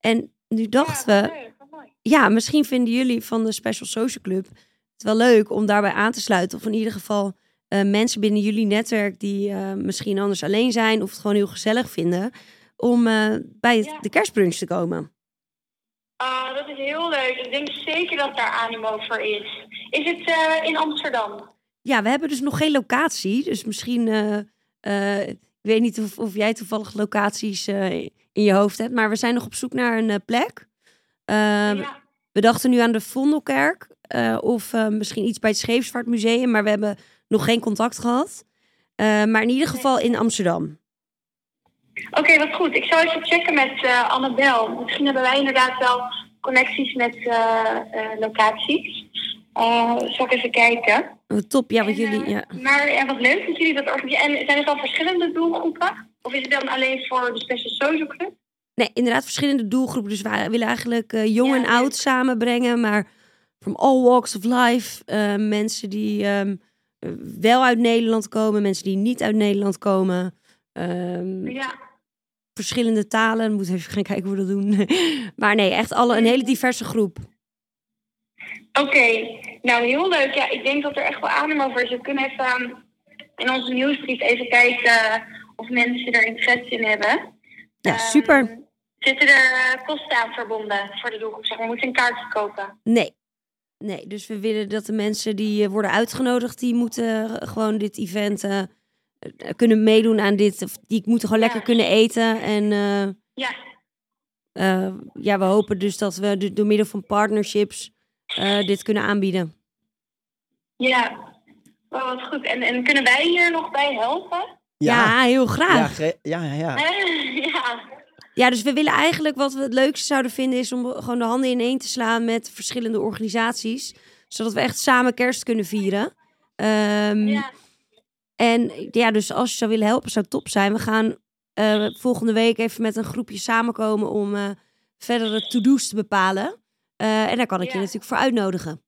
En nu dachten Ja, we, ja, misschien vinden jullie van de Special Social Club het wel leuk om daarbij aan te sluiten. Of in ieder geval eh, mensen binnen jullie netwerk die eh, misschien anders alleen zijn of het gewoon heel gezellig vinden. Om eh, bij het- Ja. de kerstbrunch te komen. Ah, dat is heel leuk. Ik denk zeker dat daar animo voor is. Is het eh, in Amsterdam? Ja, we hebben dus nog geen locatie. Dus misschien, eh, eh, ik weet niet of, of jij toevallig locaties eh, in je hoofd hebt. Maar we zijn nog op zoek naar een plek. Eh, ja. We dachten nu aan de Vondelkerk. of misschien iets bij het Scheepsvaartmuseum. Maar we hebben nog geen contact gehad. Eh, maar in ieder geval in Amsterdam. Oké, wat goed. Ik zal even checken met eh Annabel. Misschien hebben wij inderdaad wel connecties met eh, eh, locaties. Eh zal ik even kijken. Top, ja, want En, jullie... eh, Ja. Maar ja, wat leuk dat jullie dat organiseren. En zijn er dan verschillende doelgroepen? Of is het dan alleen voor de Special Social Club? Nee, inderdaad verschillende doelgroepen. Dus we willen eigenlijk eh, jong Ja, en oud samenbrengen. Maar from all walks of life. mensen die ehm, eh, wel uit Nederland komen. Mensen die niet uit Nederland komen. Ehm, Ja. verschillende talen. We moeten even gaan kijken hoe we dat doen. maar nee, echt alle, een hele diverse groep. Oké, nou heel leuk. Ja, ik denk dat er echt wel adem over is. We kunnen even ehm, in onze nieuwsbrief even kijken of mensen er interesse in hebben. Ja, Ehm, super. Zitten er eh, kosten aan verbonden voor de doelgroep? Zeg maar, we moeten een kaart kopen. Nee. Nee, dus we willen dat de mensen die eh, worden uitgenodigd, die moeten eh, gewoon dit event eh, eh, kunnen meedoen aan dit. Of die moeten gewoon Ja. lekker kunnen eten. En eh, Ja, eh, ja, we hopen dus dat we do- door middel van partnerships eh, dit kunnen aanbieden. ja. Oh, wat goed. En, en kunnen wij hier nog bij helpen? Ja, heel graag. ja, ja, ja. Ja. Ja, dus we willen eigenlijk wat we het leukste zouden vinden is om gewoon de handen ineen te slaan met verschillende organisaties. Zodat we echt samen kerst kunnen vieren. Ehm, ja. En ja, dus als je zou willen helpen, zou het top zijn. We gaan eh, volgende week even met een groepje samenkomen om eh verdere to-do's te bepalen. Eh, en daar kan ik je natuurlijk voor uitnodigen.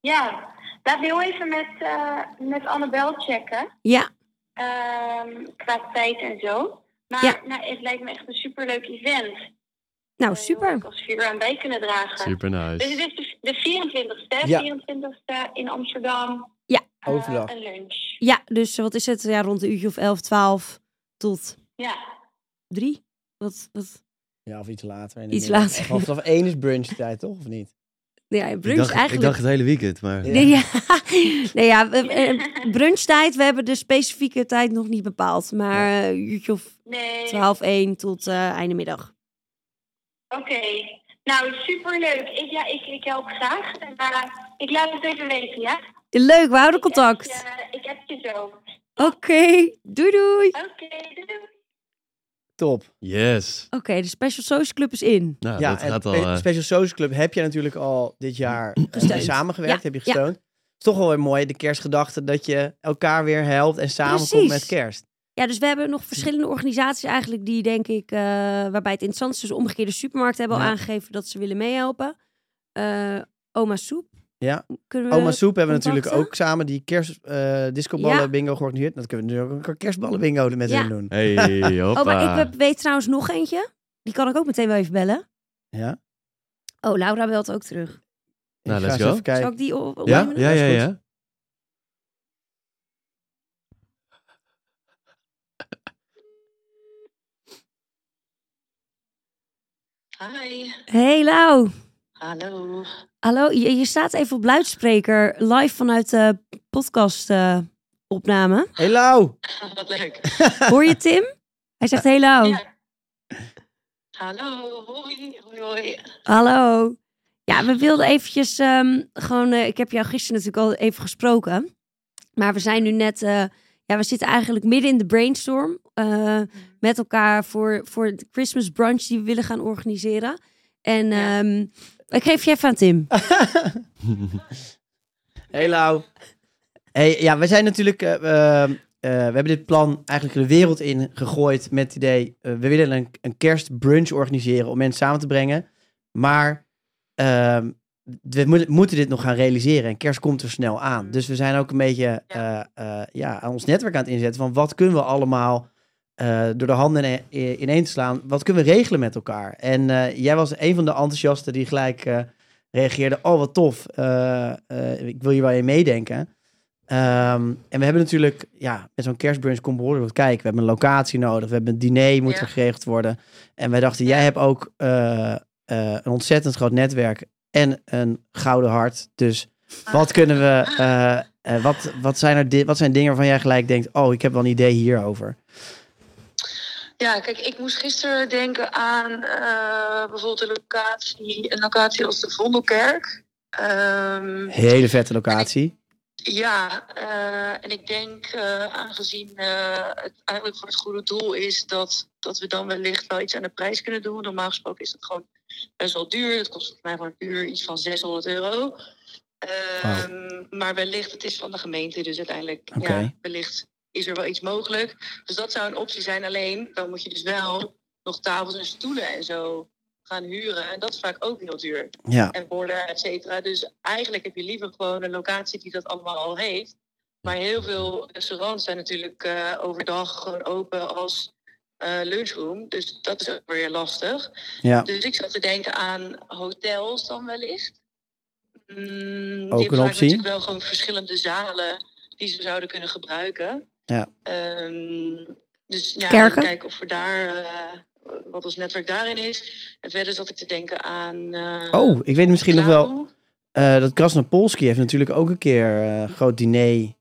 Ja. Laat heel even met, eh, met Annabel checken. Ja, ehm, qua tijd en zo. Maar Ja. nou, het lijkt me echt een superleuk event. nou Eh, super. leuk Als we hier aan bij kunnen dragen. Super Dus nice. het is de, de 24ste, hè? Ja. 24ste in Amsterdam. Ja. Eh, Overdag. een lunch. Ja, dus wat is het? Ja, rond een uurtje of 11, 12 tot Ja. 3. Wat, wat? Ja, of iets later. Iets middag. later. Vanaf vanaf één is brunchtijd, toch? Of niet? Ja, Ik brunch dacht, ik eigenlijk. dacht het hele weekend, maar... Ja. Nee, ja. nee, ja, we- eh, brunchtijd. We hebben de specifieke tijd nog niet bepaald. Maar eh, een uurtje of Nee. 12, 1 tot eh einde middag. Oké. Nou, superleuk. Ik, ja, ik, ik help graag. Eh, ik laat het even weten, ja? Leuk, we houden Ik heb contact. ik heb je zo. Oké, doei doei. Oké, doei doei. Top. Yes. Oké, de Special Social Club is in. Nou, ja, dat gaat al... Eh, Special Social Club heb je natuurlijk al dit jaar Gesteund. samengewerkt. Ja, Heb je ja. gesteund. is toch wel weer mooi, de kerstgedachte, dat je elkaar weer helpt en samenkomt Precies. met kerst. Ja, dus we hebben nog verschillende organisaties eigenlijk die denk ik, eh, waarbij het interessant is. Dus de omgekeerde supermarkt hebben al Ja. aangegeven dat ze willen meehelpen. Eh, Oma Soep. Ja. Kunnen we Oma Soep hebben we natuurlijk ook samen die kerst eh discoballen Ja. bingo georganiseerd. Dat kunnen we nu ook een kerstballen bingo met Ja. hen doen. Hey, hoppa. Oh, maar ik weet trouwens nog eentje. Die kan ik ook meteen wel even bellen. Ja. Oh, Laura belt ook terug. Nou, Ik ga let's go. even kijken. Zal ik die op? op Ja, ja, ja, ja. Hi. Hey Lau. Hallo. Hallo, je, je staat even op luidspreker live vanuit de podcast eh, opname. Hey Lau! Wat leuk. Hoor je Tim? Hij zegt hey Lau. Ja. Hallo. Hoi. Hoi, hoi. Hallo. Ja, we wilden eventjes ehm, gewoon... eh, ik heb jou gisteren natuurlijk al even gesproken. Maar we zijn nu net... eh, ja, we zitten eigenlijk midden in de brainstorm. eh, met elkaar voor, voor de Christmas brunch die we willen gaan organiseren. En Ja. ehm, ik geef je even aan Tim. Hey Lau. Hey, ja, we zijn natuurlijk... eh, eh, eh, we hebben dit plan eigenlijk de wereld in gegooid met het idee... eh, we willen een, een kerstbrunch organiseren om mensen samen te brengen. Maar ehm, we mo- moeten dit nog gaan realiseren. En kerst komt er snel aan. Dus we zijn ook een beetje Ja. eh, eh, ja, aan ons netwerk aan het inzetten... van wat kunnen we allemaal... eh, door de handen ineen te slaan, wat kunnen we regelen met elkaar? En eh, jij was een van de enthousiasten die gelijk eh, reageerde: Oh, wat tof, ik wil hier wel in meedenken. Ehm, en we hebben natuurlijk, ja, met zo'n kerstbrunch komt behoorlijk wat kijken. We hebben een locatie nodig, we hebben een diner moet Ja. er geregeld worden. En wij dachten, jij hebt ook een ontzettend groot netwerk en een gouden hart. Dus wat kunnen we wat, wat, zijn er wat zijn dingen waarvan jij gelijk denkt, oh, ik heb wel een idee hierover? Ja, kijk, ik moest gisteren denken aan eh, bijvoorbeeld een locatie, een locatie als de Vondelkerk. Ehm, Hele vette locatie. ja, eh, en ik denk, eh, aangezien het eigenlijk voor het goede doel is, dat, dat we dan wellicht wel iets aan de prijs kunnen doen. Normaal gesproken is het gewoon best wel duur. Het kost volgens mij voor een uur iets van 600 euro. Ehm, Maar wellicht, het is van de gemeente, dus uiteindelijk, ja, wellicht is er wel iets mogelijk. Dus dat zou een optie zijn. Alleen, dan moet je dus wel nog tafels en stoelen en zo gaan huren. En dat is vaak ook heel duur. Ja, En borden, et cetera. Dus eigenlijk heb je liever gewoon een locatie die dat allemaal al heeft. Maar heel veel restaurants zijn natuurlijk eh, overdag gewoon open als eh, lunchroom. Dus dat is ook weer lastig. ja. Dus ik zat te denken aan hotels dan wellicht. Mm, die Ook hebben een optie. natuurlijk wel gewoon verschillende zalen die ze zouden kunnen gebruiken. Ja. Ehm, dus ja, Kerken? kijken of we daar, eh, wat ons netwerk daarin is. En verder zat ik te denken aan... eh, Oh, ik weet misschien nog wel, eh, dat Krasnopolski heeft natuurlijk ook een keer eh, een groot diner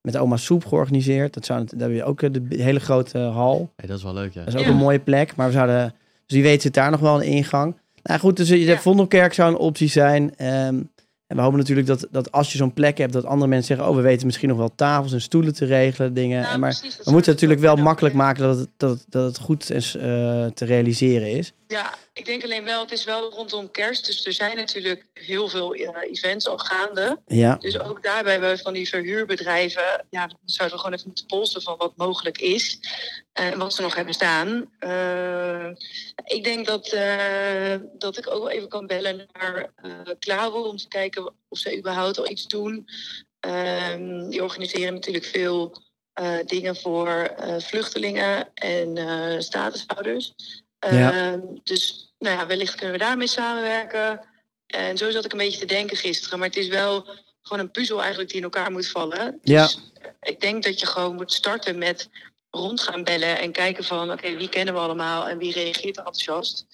met oma Soep georganiseerd. Dat zou, daar heb je ook de hele grote hal. Hey, dat is wel leuk, ja. Dat is ook Ja. een mooie plek, maar we zouden, dus wie weet zit daar nog wel een ingang. Nou goed, dus de Ja. Vondelkerk zou een optie zijn. Ehm, en we hopen natuurlijk dat, dat als je zo'n plek hebt, dat andere mensen zeggen, oh, we weten misschien nog wel tafels en stoelen te regelen, dingen. Nou, en maar precies, dat we moeten natuurlijk wel makkelijk maken dat het, dat, dat het goed is, eh, te realiseren is. Ja, ik denk alleen wel, het is wel rondom kerst. Dus er zijn natuurlijk heel veel eh, events al gaande. Ja, Dus ook daarbij hebben we van die verhuurbedrijven, ja, zouden we gewoon even moeten polsen van wat mogelijk is en wat ze nog hebben staan. Eh, ik denk dat, eh, dat ik ook wel even kan bellen naar eh Claro om te kijken of ze überhaupt al iets doen. Ehm, die organiseren natuurlijk veel eh, dingen voor eh, vluchtelingen en eh, statushouders. Ja. Ehm, dus nou ja, wellicht kunnen we daarmee samenwerken. En zo zat ik een beetje te denken gisteren. Maar het is wel gewoon een puzzel eigenlijk die in elkaar moet vallen. Ja. Dus ik denk dat je gewoon moet starten met rond gaan bellen en kijken van oké, wie kennen we allemaal en wie reageert enthousiast.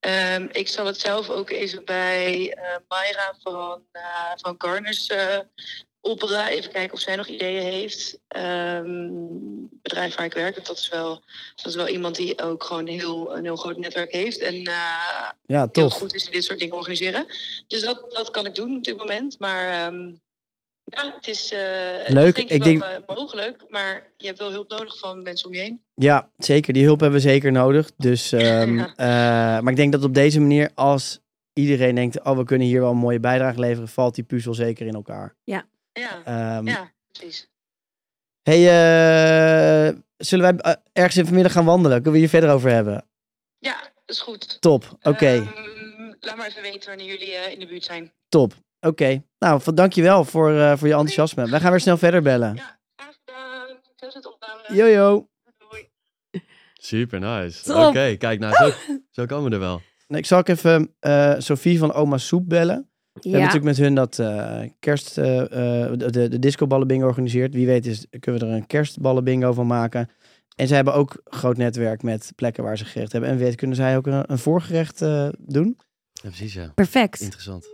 Ehm, ik zal het zelf ook even bij eh Mayra van, eh van Garners eh opperen. Even kijken of zij nog ideeën heeft. Ehm, het bedrijf waar ik werk, dat is wel, dat is wel iemand die ook gewoon heel, een heel groot netwerk heeft. En eh, ja heel goed is in dit soort dingen organiseren. Dus dat, dat kan ik doen op dit moment. Maar ehm, ja, het is, eh, Leuk. denk Ik ik denk- wel eh, mogelijk. Maar je hebt wel hulp nodig van mensen om je heen. Ja, zeker. Die hulp hebben we zeker nodig. Dus, ehm, Ja. eh, maar ik denk dat op deze manier, als iedereen denkt, oh, we kunnen hier wel een mooie bijdrage leveren, valt die puzzel zeker in elkaar. Ja, Ehm, ja precies. Hey, eh, zullen wij eh, ergens in vanmiddag gaan wandelen? Kunnen we hier verder over hebben? Ja, dat is goed. Top. Oké, Ehm, laat maar even weten wanneer jullie eh, in de buurt zijn. top. Oké. Nou, van- dankjewel voor, eh, voor je enthousiasme. Wij gaan weer snel verder bellen. Ja, graag gedaan. Succes met opname. Jojo. Doei. Super nice. Oké, kijk, nou, zo, zo komen we er wel. Nou, Ik zal ook even eh Sophie van Oma Soep bellen. We hebben Ja, natuurlijk met hun dat eh, kerst, eh, eh, de, de, de discoballen bingo georganiseerd. Wie weet is, kunnen we er een kerstballen bingo van maken. En zij hebben ook een groot netwerk met plekken waar ze gerecht hebben. En wie weet kunnen zij ook een, een voorgerecht eh, doen. Ja, precies, ja. perfect. Interessant.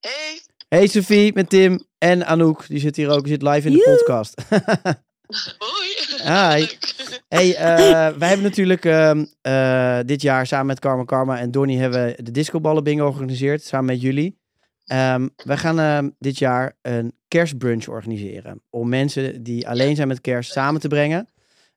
Hey, Hey Sophie, met Tim en Anouk. Die zit hier ook, die zit live in de podcast. hoi. Hi. Hey, eh, wij hebben natuurlijk ehm, eh, dit jaar samen met Karma Karma en Donnie hebben we de discoballen bingo georganiseerd. Samen met jullie. Ehm, wij gaan ehm, dit jaar een kerstbrunch organiseren. Om mensen die alleen zijn met kerst samen te brengen.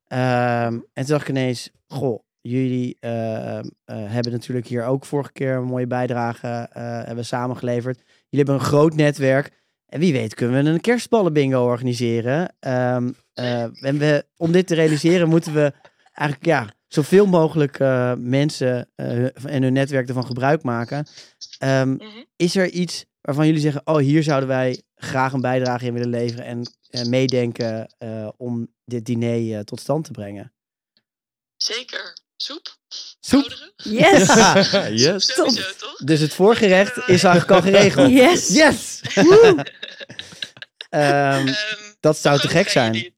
En toen dacht ik ineens, goh, jullie eh, hebben natuurlijk hier ook vorige keer een mooie bijdrage hebben samengeleverd. Jullie hebben een groot netwerk. En wie weet kunnen we een kerstballen bingo organiseren. Ehm, eh, en we, om dit te realiseren moeten we eigenlijk ja, zoveel mogelijk eh, mensen eh, en hun netwerk ervan gebruik maken. Ehm, Mhm. is er iets waarvan jullie zeggen, oh hier zouden wij graag een bijdrage in willen leveren en eh, meedenken eh, om dit diner tot stand te brengen? Zeker. Soep? Soep. Yes. yes. Sowieso, toch? Dus het voorgerecht is eigenlijk al geregeld. Yes. Yes! Ehm, Ehm, Dat zou te gek zijn.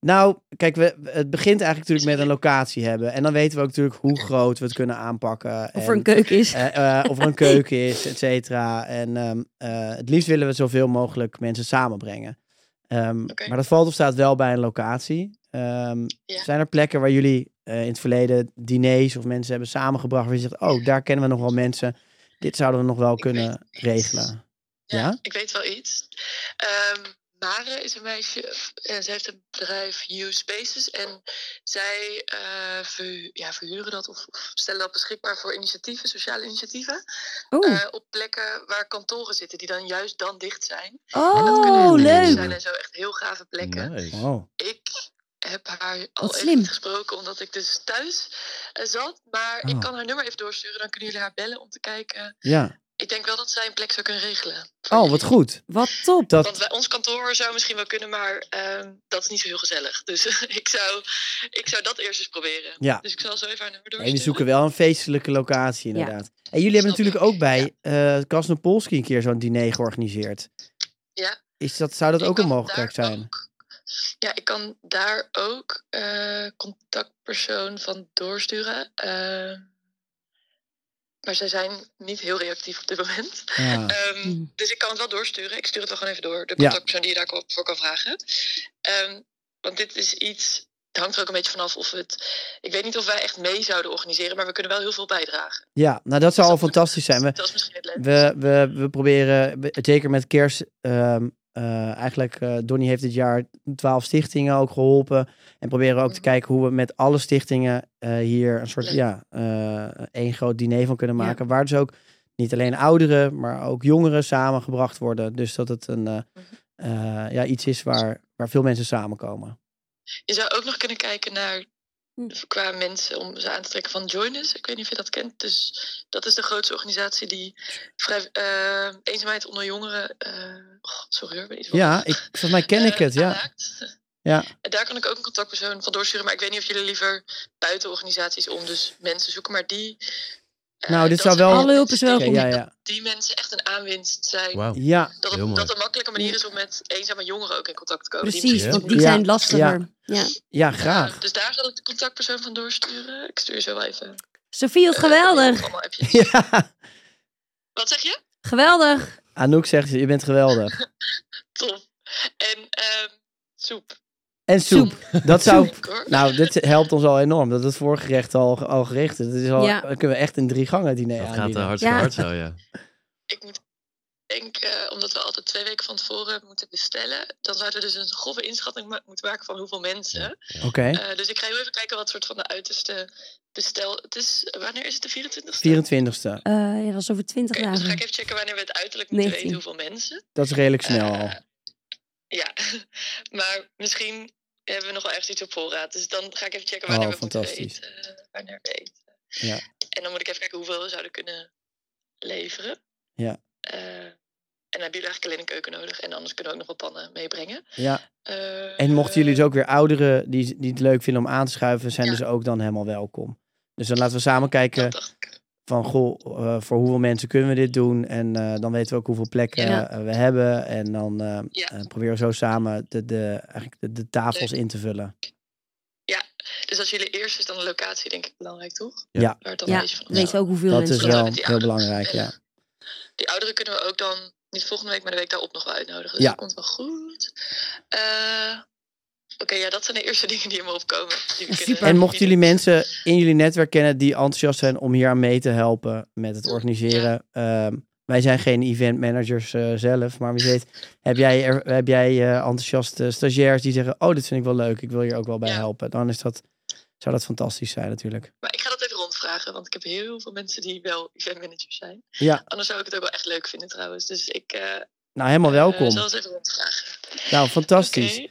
Nou, kijk, we, het begint eigenlijk natuurlijk met een locatie hebben. En dan weten we ook natuurlijk hoe groot we het kunnen aanpakken. Of en, er een keuken is. eh, eh, of er een keuken is, et cetera. En ehm, eh, het liefst willen we zoveel mogelijk mensen samenbrengen. Ehm. Maar dat valt of staat wel bij een locatie. Ehm, Ja. Zijn er plekken waar jullie eh, in het verleden diners of mensen hebben samengebracht... waar je zegt, oh, daar kennen we nog wel mensen. Dit zouden we nog wel Ik kunnen regelen. Ja, Ja? ik weet wel iets. Ehm, Mare is een meisje en ze heeft een bedrijf You Spaces. En zij eh, verhu- ja, verhuren dat of, of stellen dat beschikbaar voor initiatieven, sociale initiatieven. Oh, eh, op plekken waar kantoren zitten die dan juist dan dicht zijn. en dat kunnen oh echt leuk. zijn en zo echt heel gave plekken. Nice. Wow. Ik heb haar al Wat even slim. gesproken omdat ik dus thuis eh, zat. Maar Oh. ik kan haar nummer even doorsturen. Dan kunnen jullie haar bellen om te kijken. Ja. Ik denk wel dat zij een plek zou kunnen regelen. Oh, wat goed. Wat top. Dat, Want wij, ons kantoor zou misschien wel kunnen, maar ehm, dat is niet zo heel gezellig. Dus ik, zou, ik zou dat eerst eens proberen. Ja. Dus ik zal zo even Nee, doorsturen. we zoeken wel een feestelijke locatie, Ja. inderdaad. En jullie hebben Snap natuurlijk ik. ook bij eh Krasnopolski een keer zo'n diner georganiseerd. Ja. Is dat, zou dat Ik ook een mogelijkheid zijn? ook- ja, ik kan daar ook eh, contactpersoon van doorsturen. Maar zij zijn niet heel reactief op dit moment. Ja. Ehm, Hmm. Dus ik kan het wel doorsturen. Ik stuur het wel gewoon even door. De Ja. contactpersoon die je daarvoor kan vragen. Ehm, want dit is iets... Het hangt er ook een beetje vanaf of het... Ik weet niet of wij echt mee zouden organiseren. Maar we kunnen wel heel veel bijdragen. ja, nou dat zou al fantastisch zijn. We, Dat is misschien het we, we, we proberen, zeker met kerst, ehm, eh, eigenlijk, eh Donnie heeft dit jaar twaalf stichtingen ook geholpen. En proberen ook te Mhm. kijken hoe we met alle stichtingen eh, hier een soort, ja, één groot diner van kunnen Ja. maken. Waar dus ook niet alleen ouderen, maar ook jongeren samengebracht worden. Dus dat het een, Mhm. ja, iets is waar, waar veel mensen samenkomen. Je zou ook nog kunnen kijken naar... Hm. Qua mensen om ze aan te trekken van Join Us. Ik weet niet of je dat kent. Dus dat is de grootste organisatie die vrij, eh, eenzaamheid onder jongeren... eh, oh, sorry hoor, ben iets Ja, ik, volgens mij ken ik eh, het, ja. aanraakt. Ja. En daar kan ik ook een contactpersoon van doorsturen. Maar ik weet niet of jullie liever buiten organisaties om dus mensen zoeken. Maar die... Nou, dit dat zou wel- Alle hulp is die- welkom. Ja, ja. Die mensen echt een aanwinst zijn. Ja, Dat, Heel het, mooi. dat een makkelijke manier is om met eenzame jongeren ook in contact te komen. die Precies, misschien want die Ja. zijn lastiger. Ja. ja, graag. dus daar zal ik de contactpersoon van doorsturen. Ik stuur zo wel even. Sophie, wat eh, geweldig. Ja, Wat zeg je? Geweldig. Anouk zegt, je bent geweldig. Top. En ehm, soep. En soep. Dat zou, nou, dit helpt ons al enorm. Dat het voorgerecht al, al gericht is. Dat is al, Ja. Dan kunnen we echt een drie gangen diner Dat gaat aanbieden. uh, hartstikke Ja. hard zo, ja. Ik moet denken, omdat we altijd twee weken van tevoren moeten bestellen, dan zouden we dus een grove inschatting ma- moeten maken van hoeveel mensen. Oké, Eh, dus ik ga heel even kijken wat soort van de uiterste bestel. Het is, wanneer is het de 24ste? 24ste. Eh, ja, dat is over 20 Oké, dus dan ga dagen. ik even checken wanneer we het uiterlijk moeten 19. weten hoeveel mensen. Dat is redelijk snel Eh, al. Ja, maar misschien hebben we nog wel ergens iets op voorraad. Dus dan ga ik even checken Oh, wanneer we moeten eten. eh, wanneer we eten. Ja. En dan moet ik even kijken hoeveel we zouden kunnen leveren. Ja. Eh, en dan hebben jullie eigenlijk alleen een keuken nodig. En anders kunnen we ook nog wat pannen meebrengen. Ja. Eh, En mochten jullie dus ook weer ouderen die, die het leuk vinden om aan te schuiven, zijn Ja. dus ook dan helemaal welkom. Dus dan laten we samen kijken dat. Van, goh, eh, voor hoeveel mensen kunnen we dit doen? En eh, dan weten we ook hoeveel plekken Ja. eh, we hebben. En dan Ja. proberen we zo samen de, de, eigenlijk de, de tafels Leuk. in te vullen. Dus als jullie eerst is dan de locatie denk ik belangrijk, toch? Ja. Waar het dan Ja, een beetje van we weten ook hoeveel Dat mensen is Ja, wel heel belangrijk, ja. Die ouderen kunnen we ook dan, niet volgende week, maar de week daarop nog wel uitnodigen. Dus Ja. dat komt wel goed. Oké, ja, dat zijn de eerste dingen die in me opkomen. Die En mochten jullie mensen in jullie netwerk kennen die enthousiast zijn om hier aan mee te helpen met het organiseren. ehm, wij zijn geen event managers eh, zelf, maar wie weet, heb jij, er, heb jij eh, enthousiaste stagiairs die zeggen, oh, dit vind ik wel leuk, ik wil hier ook wel bij Ja. helpen. Dan is dat, zou dat fantastisch zijn natuurlijk. Maar ik ga dat even rondvragen, want ik heb heel veel mensen die wel eventmanagers zijn. Ja, Anders zou ik het ook wel echt leuk vinden trouwens. Dus ik eh nou helemaal welkom. zal eens even rondvragen. Nou, fantastisch.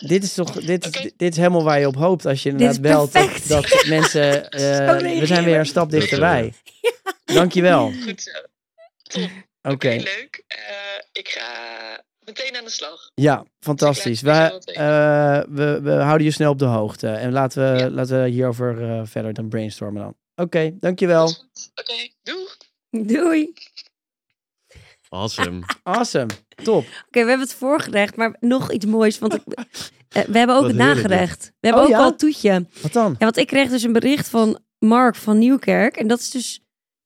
Dit is toch, dit, dit is helemaal waar je op hoopt als je inderdaad belt. Dat, mensen, eh, we zijn we. weer een stap Dat, dichterbij. Dankjewel. Goed zo. Oké. Leuk. Eh, ik ga meteen aan de slag. Ja, fantastisch. We, eh, we, we houden je snel op de hoogte. En laten we, Ja. laten we hierover eh, verder dan brainstormen dan. Oké, dankjewel. Oké, doei. Doei. Awesome. Awesome. Top. Oké, we hebben het voorgerecht, maar nog iets moois. Want ik, eh, we hebben ook Wat het nagerecht. We hebben Oh, ook ja? al het toetje. Wat dan? Ja, want ik kreeg dus een bericht van Mark van Nieuwkerk. En dat is dus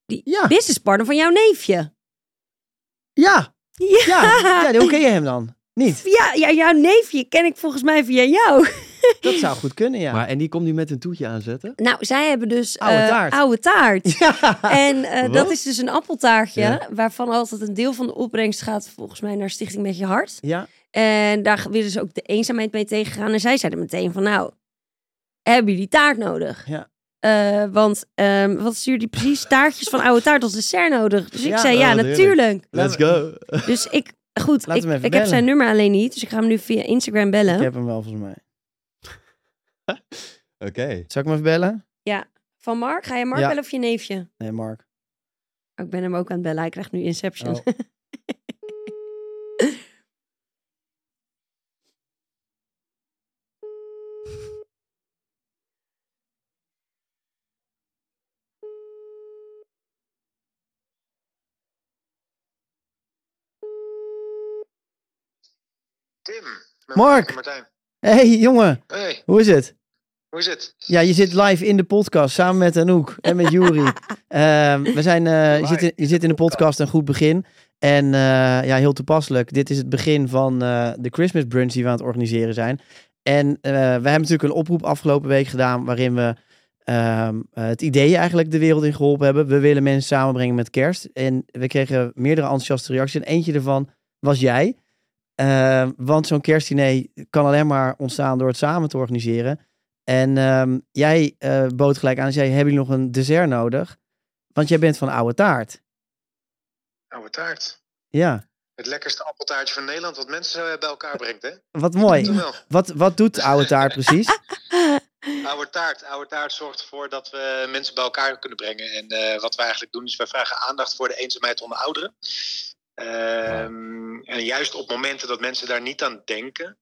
die Ja. businesspartner van jouw neefje. Ja. Ja. Ja. ja hoe ken je hem dan? Niet. Ja, ja, jouw neefje ken ik volgens mij via jou. Dat zou goed kunnen, ja. Maar, en die komt nu met een toetje aanzetten? Nou, zij hebben dus Oude eh, taart. oude taart. Ja. En eh, dat is dus een appeltaartje, Ja. waarvan altijd een deel van de opbrengst gaat volgens mij naar Stichting Met Je Hart. Ja. En daar willen ze ook de eenzaamheid mee tegengaan. En zij zeiden meteen van, nou, hebben jullie taart nodig? Ja. Eh, want ehm, wat stuurde die precies? Taartjes van oude taart als dessert nodig. Dus ik Ja. zei, ja, wat natuurlijk. Let's go. Dus ik, goed, ik, ik heb zijn nummer alleen niet. Dus ik ga hem nu via Instagram bellen. Ik heb hem wel volgens mij. Oké. Zal ik hem even bellen? Van Mark? Ga je Mark Ja. bellen of je neefje? Nee, Mark. Oh, ik ben hem ook aan het bellen. Hij krijgt nu Inception. Oh. Tim. met Mark. Martijn. hey, jongen. Hey, Hoe is het? Hoe is het? Ja, je zit live in de podcast samen met Anouk en met Juri. Ehm, we zijn, eh, je, zit in, je zit in de podcast een goed begin. En eh, ja, heel toepasselijk. Dit is het begin van eh, de Christmas brunch die we aan het organiseren zijn. En we hebben natuurlijk een oproep afgelopen week gedaan waarin we ehm, eh, het idee eigenlijk de wereld in geholpen hebben. We willen mensen samenbrengen met kerst. En we kregen meerdere enthousiaste reacties. En eentje daarvan was jij. Ehm, want zo'n kerstdiner kan alleen maar ontstaan door het samen te organiseren. En ehm, jij eh, bood gelijk aan zei, hebben jullie nog een dessert nodig? Want jij bent van oude taart. Oude taart. Ja, Het lekkerste appeltaartje van Nederland wat mensen bij elkaar brengt, hè? wat mooi. Wat, wat doet oude taart precies? Oude taart. Oude taart zorgt ervoor dat we mensen bij elkaar kunnen brengen. En eh, wat wij eigenlijk doen is, wij vragen aandacht voor de eenzaamheid onder ouderen. Ehm, En juist op momenten dat mensen daar niet aan denken,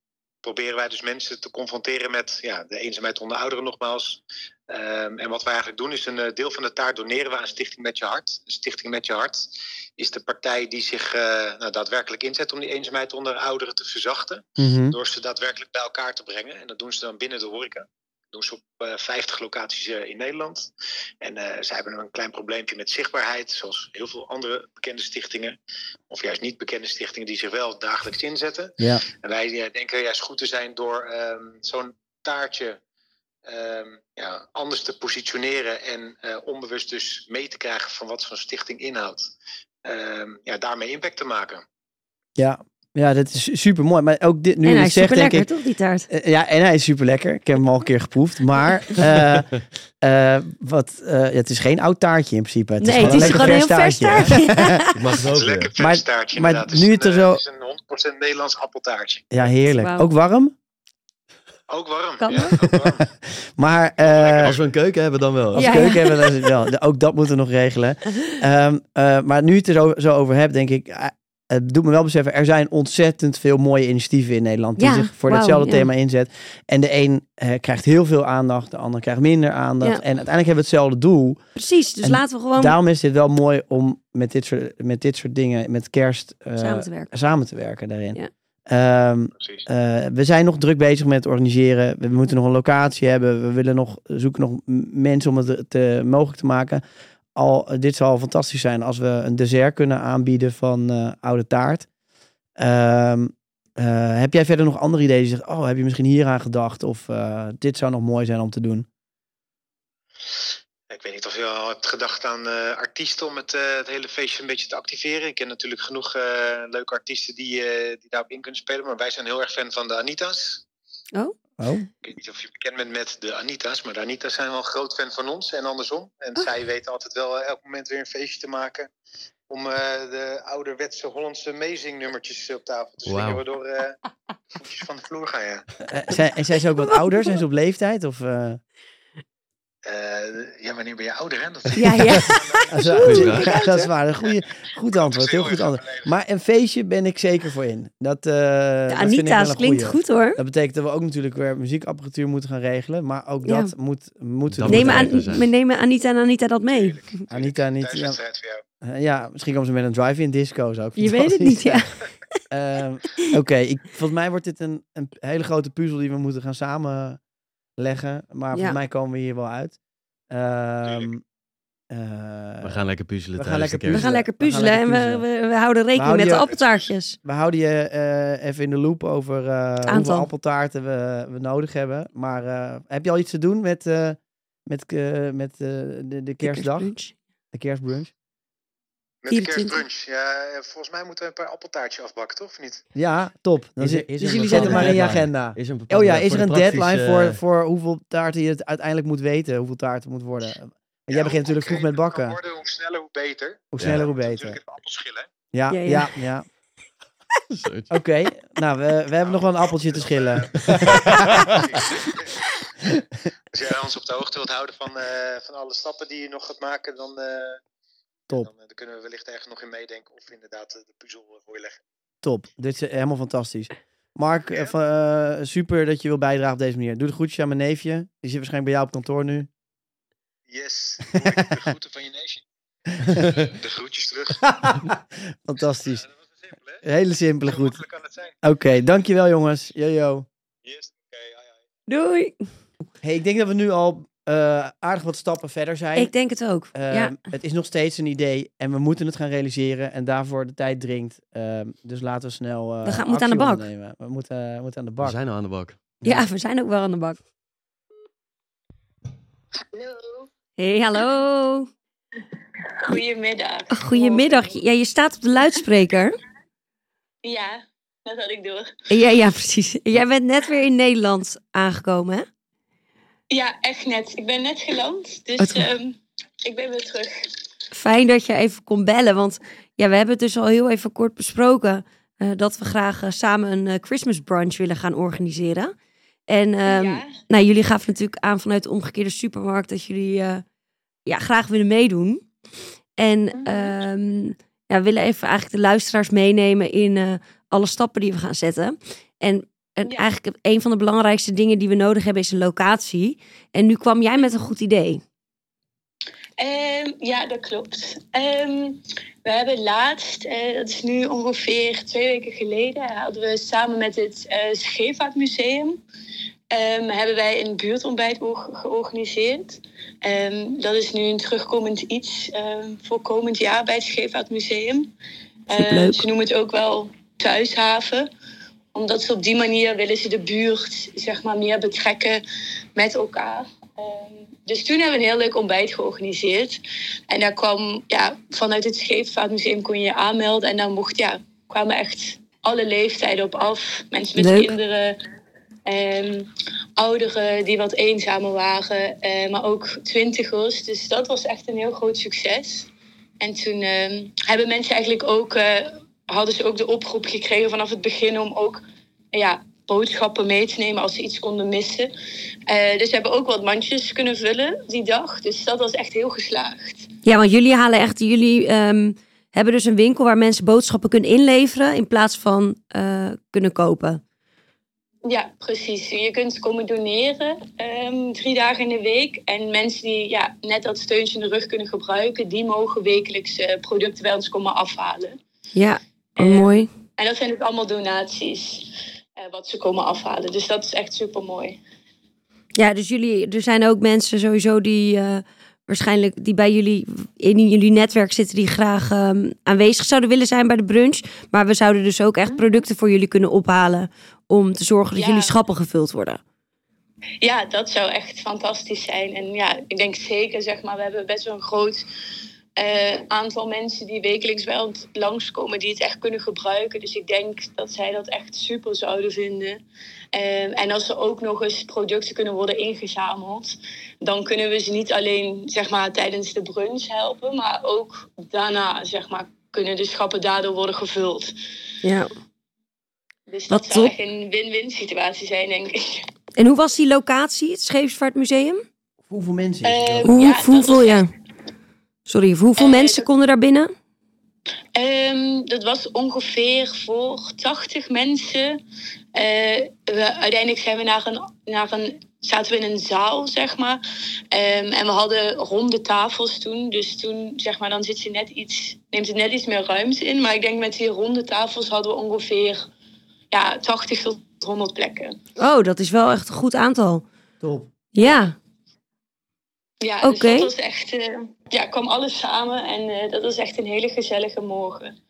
proberen wij dus mensen te confronteren met ja, de eenzaamheid onder ouderen nogmaals. Ehm, en wat wij eigenlijk doen is een eh, deel van de taart doneren we aan Stichting Met Je Hart. Stichting Met Je Hart is de partij die zich eh, nou, daadwerkelijk inzet om die eenzaamheid onder ouderen te verzachten. Mhm. Door ze daadwerkelijk bij elkaar te brengen. En dat doen ze dan binnen de horeca. Doen ze op eh 50 locaties eh, in Nederland. En eh, ze hebben een klein probleempje met zichtbaarheid. Zoals heel veel andere bekende stichtingen. Of juist niet bekende stichtingen die zich wel dagelijks inzetten. Ja, En wij eh, denken juist goed te zijn door ehm, zo'n taartje ehm, ja, anders te positioneren. En eh, onbewust dus mee te krijgen van wat zo'n stichting inhoudt. Ehm, ja, daarmee impact te maken. ja. Ja, dat is super mooi. Maar ook dit, nu en je hij is zegt, super denk lekker, ik... toch, die taart? Eh, ja, en hij is super lekker. Ik heb hem al een keer geproefd. Maar eh, eh, wat, eh, ja, het is geen oud taartje in principe. Het nee, is het is gewoon een heel lekker vers taartje. het is lekker vers taartje maar nu het er zo- Het is een 100% Nederlands appeltaartje. Ja, heerlijk. Ook warm? Ook warm. Kan ja, dat? ook warm. Maar eh, Als we een keuken hebben, dan wel. als Ja, keuken ja. hebben, dan is het wel. Ook dat moeten we nog regelen. Ehm, eh, maar nu je het er zo, zo over hebt, denk ik... het doet me wel beseffen, er zijn ontzettend veel mooie initiatieven in Nederland die Ja, zich voor wauw, datzelfde ja. thema inzet. En de een eh, krijgt heel veel aandacht, de ander krijgt minder aandacht. Ja. En uiteindelijk hebben we hetzelfde doel. Precies, dus En laten we gewoon Daarom is dit wel mooi om met dit soort, met dit soort dingen, met kerst, eh, samen te werken. samen te werken daarin. Ja. Ehm, eh, we zijn nog druk bezig met het organiseren. We moeten nog een locatie hebben. We willen nog zoeken nog mensen om het te, mogelijk te maken. Al, dit zal fantastisch zijn als we een dessert kunnen aanbieden van eh, oude taart. Ehm, eh, heb jij verder nog andere ideeën? Die zegt, oh, heb je misschien hier aan gedacht? Of eh, dit zou nog mooi zijn om te doen. Ik weet niet of je al hebt gedacht aan eh, artiesten om het, eh, het hele feestje een beetje te activeren. Ik ken natuurlijk genoeg eh, leuke artiesten die, eh, die daarop in kunnen spelen. Maar wij zijn heel erg fan van de Anita's. Oh, Ik weet niet of je bekend bent met de Anita's, maar de Anita's zijn wel een groot fan van ons en andersom. En zij weten altijd wel eh, elk moment weer een feestje te maken. Om eh, de ouderwetse Hollandse meezingnummertjes op tafel te zingen. Waardoor eh, de voetjes van de vloer gaan, ja. Zijn, en zijn ze ook wat ouder? Zijn ze op leeftijd? Of, eh? Ja, wanneer ben je ouder, hè? Dat Ja, ja. Dat is, Goeie ja, vraag. dat is waar. Een goede, goed antwoord. Heel goed antwoord. Maar een feestje ben ik zeker voor in. Dat, eh De dat vind ik wel Anita's klinkt goed hoor. Dat betekent dat we ook natuurlijk weer muziekapparatuur moeten gaan regelen. Maar ook Ja. dat moet, moeten Dat we Nemen, aan, we nemen Anita en Anita dat mee. Anita niet. Ja, Thuiswedstrijd voor jou. Eh, ja, misschien komen ze met een drive-in disco. Zou ik Je weet het niet, ja. Ehm, Oké, ik- volgens mij wordt dit een, een hele grote puzzel die we moeten gaan samenleggen. Maar Ja. volgens mij komen we hier wel uit. Ehm, eh, We gaan lekker puzzelen we gaan tijdens lekker de We gaan lekker We gaan puzzelen en lekker we, puzzelen. we, we houden rekening houden met de je- appeltaartjes. we houden je eh, even in de loop over eh, hoeveel appeltaarten we, we nodig hebben. Maar eh, heb je al iets te doen met, eh, met, eh, met de, de kerstdag? Kerstbrunch. De kerstbrunch? Met de 24. kerstbrunch. Ja, eh, volgens mij moeten we een paar appeltaartje afbakken, toch? Of niet? Ja, top. Dan Is er- er dus jullie zetten maar in je deadline? agenda. Is er een Oh ja, is er de een deadline praktische- voor, voor hoeveel taarten je het uiteindelijk moet weten? Hoeveel taarten het moet worden? Want jij begint natuurlijk vroeg met bakken. Worden, hoe sneller, hoe beter. Hoe sneller, hoe beter. Ja, Ja, ja, ja. Oké, nou, we, we hebben nog wel een appeltje te schillen. Als jij ons op de hoogte wilt houden van, eh, van alle stappen die je nog gaat maken, dan, eh, Top, dan, eh, dan kunnen we wellicht ergens nog in meedenken of inderdaad eh, de puzzel eh, voor je leggen. top. Dit is helemaal fantastisch. Mark, Ja. super dat je wil bijdragen op deze manier. Doe de groetjes aan mijn neefje. Die zit waarschijnlijk bij jou op kantoor nu. Yes, de groeten van je neefje. De groetjes terug. Fantastisch. Ja, dat was een simpele, hè? Hele simpele groet. makkelijk kan het zijn? Oké, dankjewel jongens. Jojo. Yes, oké, hoi, hoi. Doei. Hey, ik denk dat we nu al eh, aardig wat stappen verder zijn. Ik denk het ook. Ehm, ja. Het is nog steeds een idee en we moeten het gaan realiseren en daarvoor de tijd dringt. Ehm, dus laten we snel. eh, We gaan- moeten aan de bak. ondernemen. We moeten, we moeten aan de We bak. zijn al aan de bak. ja, we zijn ook wel aan de bak. Hallo. Hey, hallo. Goedemiddag. Goedemiddag. Ja, je staat op de luidspreker. Ja, dat had ik door. Ja, ja, precies. Jij bent net weer in Nederland aangekomen, hè? Ja, echt net. Ik ben net geland, dus ehm, ik ben weer terug. Fijn dat je even kon bellen, want ja, we hebben het dus al heel even kort besproken eh, dat we graag eh, samen een eh, Christmas brunch willen gaan organiseren. En ehm, ja, nou, jullie gaven natuurlijk aan vanuit de omgekeerde supermarkt dat jullie ja, graag willen meedoen. En Mhm. ehm, ja, we willen even eigenlijk de luisteraars meenemen in alle stappen die we gaan zetten. En, en Ja. eigenlijk een van de belangrijkste dingen die we nodig hebben is een locatie. En nu kwam jij met een goed idee. Ehm, ja dat klopt. Ehm, we hebben laatst, eh, dat is nu ongeveer twee weken geleden, hadden we samen met het Scheepvaartmuseum ehm, hebben wij een buurtontbijt or- georganiseerd. Dat is nu een terugkomend iets voor komend jaar bij het Scheepvaartmuseum. Ze noemen het ook wel thuishaven omdat ze op die manier willen ze de buurt zeg maar, meer betrekken met elkaar. Ehm, dus toen hebben we een heel leuk ontbijt georganiseerd. En daar kwam, ja, vanuit het Scheepvaartmuseum kon je je aanmelden. En dan mocht, ja, kwamen echt alle leeftijden op af. Mensen met Leuk. kinderen, ehm, ouderen die wat eenzamer waren, eh, maar ook twintigers. Dus dat was echt een heel groot succes. En toen ehm, hebben mensen eigenlijk ook, eh, hadden ze ook de oproep gekregen vanaf het begin om ook ja, boodschappen mee te nemen als ze iets konden missen. Eh, dus we hebben ook wat mandjes kunnen vullen die dag. Dus dat was echt heel geslaagd. Ja, want jullie halen echt, jullie ehm, hebben dus een winkel waar mensen boodschappen kunnen inleveren in plaats van eh, kunnen kopen. Ja, precies. Je kunt komen doneren ehm, drie dagen in de week. En mensen die ja, net dat steuntje in de rug kunnen gebruiken, die mogen wekelijks eh, producten bij ons komen afhalen. Ja, oh, Eh, mooi. En dat zijn ook allemaal donaties eh, wat ze komen afhalen. Dus dat is echt super mooi. Ja, dus jullie, er zijn ook mensen sowieso die eh, waarschijnlijk die bij jullie in jullie netwerk zitten die graag ehm, aanwezig zouden willen zijn bij de brunch. Maar we zouden dus ook echt producten voor jullie kunnen ophalen om te zorgen dat Ja. jullie schappen gevuld worden. Ja, dat zou echt fantastisch zijn. En ja, ik denk zeker, zeg maar, we hebben best wel een groot eh, aantal mensen die wekelijks ons langskomen, die het echt kunnen gebruiken. Dus ik denk dat zij dat echt super zouden vinden. Eh, en als er ook nog eens producten kunnen worden ingezameld, dan kunnen we ze niet alleen zeg maar, tijdens de brunch helpen, maar ook daarna zeg maar, kunnen de schappen daardoor worden gevuld. Ja. Dus Wat dat zou top. echt een win-win situatie zijn, denk ik. En hoe was die locatie, het Scheepvaartmuseum? Hoeveel mensen? is het Eh, wel? Hoe, Ja, hoeveel, was ja. Sorry, hoeveel Eh, mensen dat- konden daar binnen? Ehm, dat was ongeveer voor 80 mensen. Eh, we, uiteindelijk zijn we naar een, naar een, zaten we in een zaal, zeg maar. Ehm, en we hadden ronde tafels toen. Dus toen, zeg maar, dan zit je net iets, neemt het net iets meer ruimte in. Maar ik denk met die ronde tafels hadden we ongeveer ja, 80 tot 100 plekken. Oh, dat is wel echt een goed aantal. Top. Ja, Ja, dus Oké. dat was echt, eh, ja, kwam alles samen. En eh, dat was echt een hele gezellige morgen.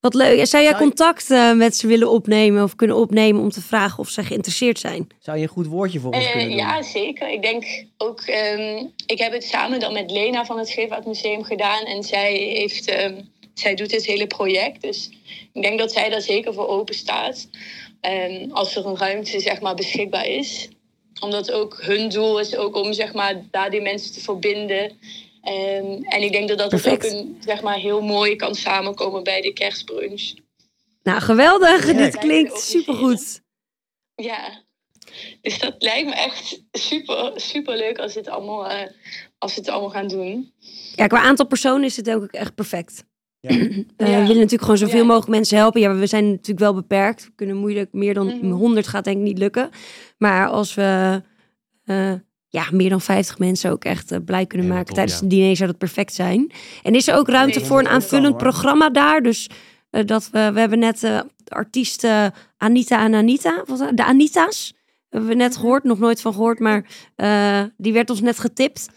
wat leuk. Zou jij contact eh, met ze willen opnemen of kunnen opnemen om te vragen of ze geïnteresseerd zijn? Zou je een goed woordje voor ons kunnen doen? ja, zeker. Ik denk ook, ehm, ik heb het samen dan met Lena van het Scheepvaart Museum gedaan. En zij, heeft, ehm, zij doet dit hele project. Dus ik denk dat zij daar zeker voor open staat. Ehm, als er een ruimte zeg maar, beschikbaar is. Omdat ook hun doel is ook om zeg maar, daar die mensen te verbinden. Ehm, en ik denk dat dat ook een, zeg maar, heel mooi kan samenkomen bij de kerstbrunch. Nou, geweldig. Ja. Dit klinkt supergoed. Ja, dus dat lijkt me echt super, super leuk als, het allemaal, eh, als we het allemaal gaan doen. Ja, qua aantal personen is het ook echt perfect. Ja. Eh, We willen natuurlijk gewoon zoveel Ja. mogelijk mensen helpen. Ja, we zijn natuurlijk wel beperkt. We kunnen moeilijk meer dan Mhm. 100 gaat denk ik niet lukken. Maar als we eh, ja, meer dan 50 mensen ook echt eh, blij kunnen maken top, tijdens ja. het diner zou dat perfect zijn. En is er ook ruimte Nee, voor een aanvullend programma daar? Dus eh, dat we, we hebben net eh, de artiesten Anita en Anita, de Anita's. Hebben we net gehoord, nog nooit van gehoord, maar eh, die werd ons net getipt.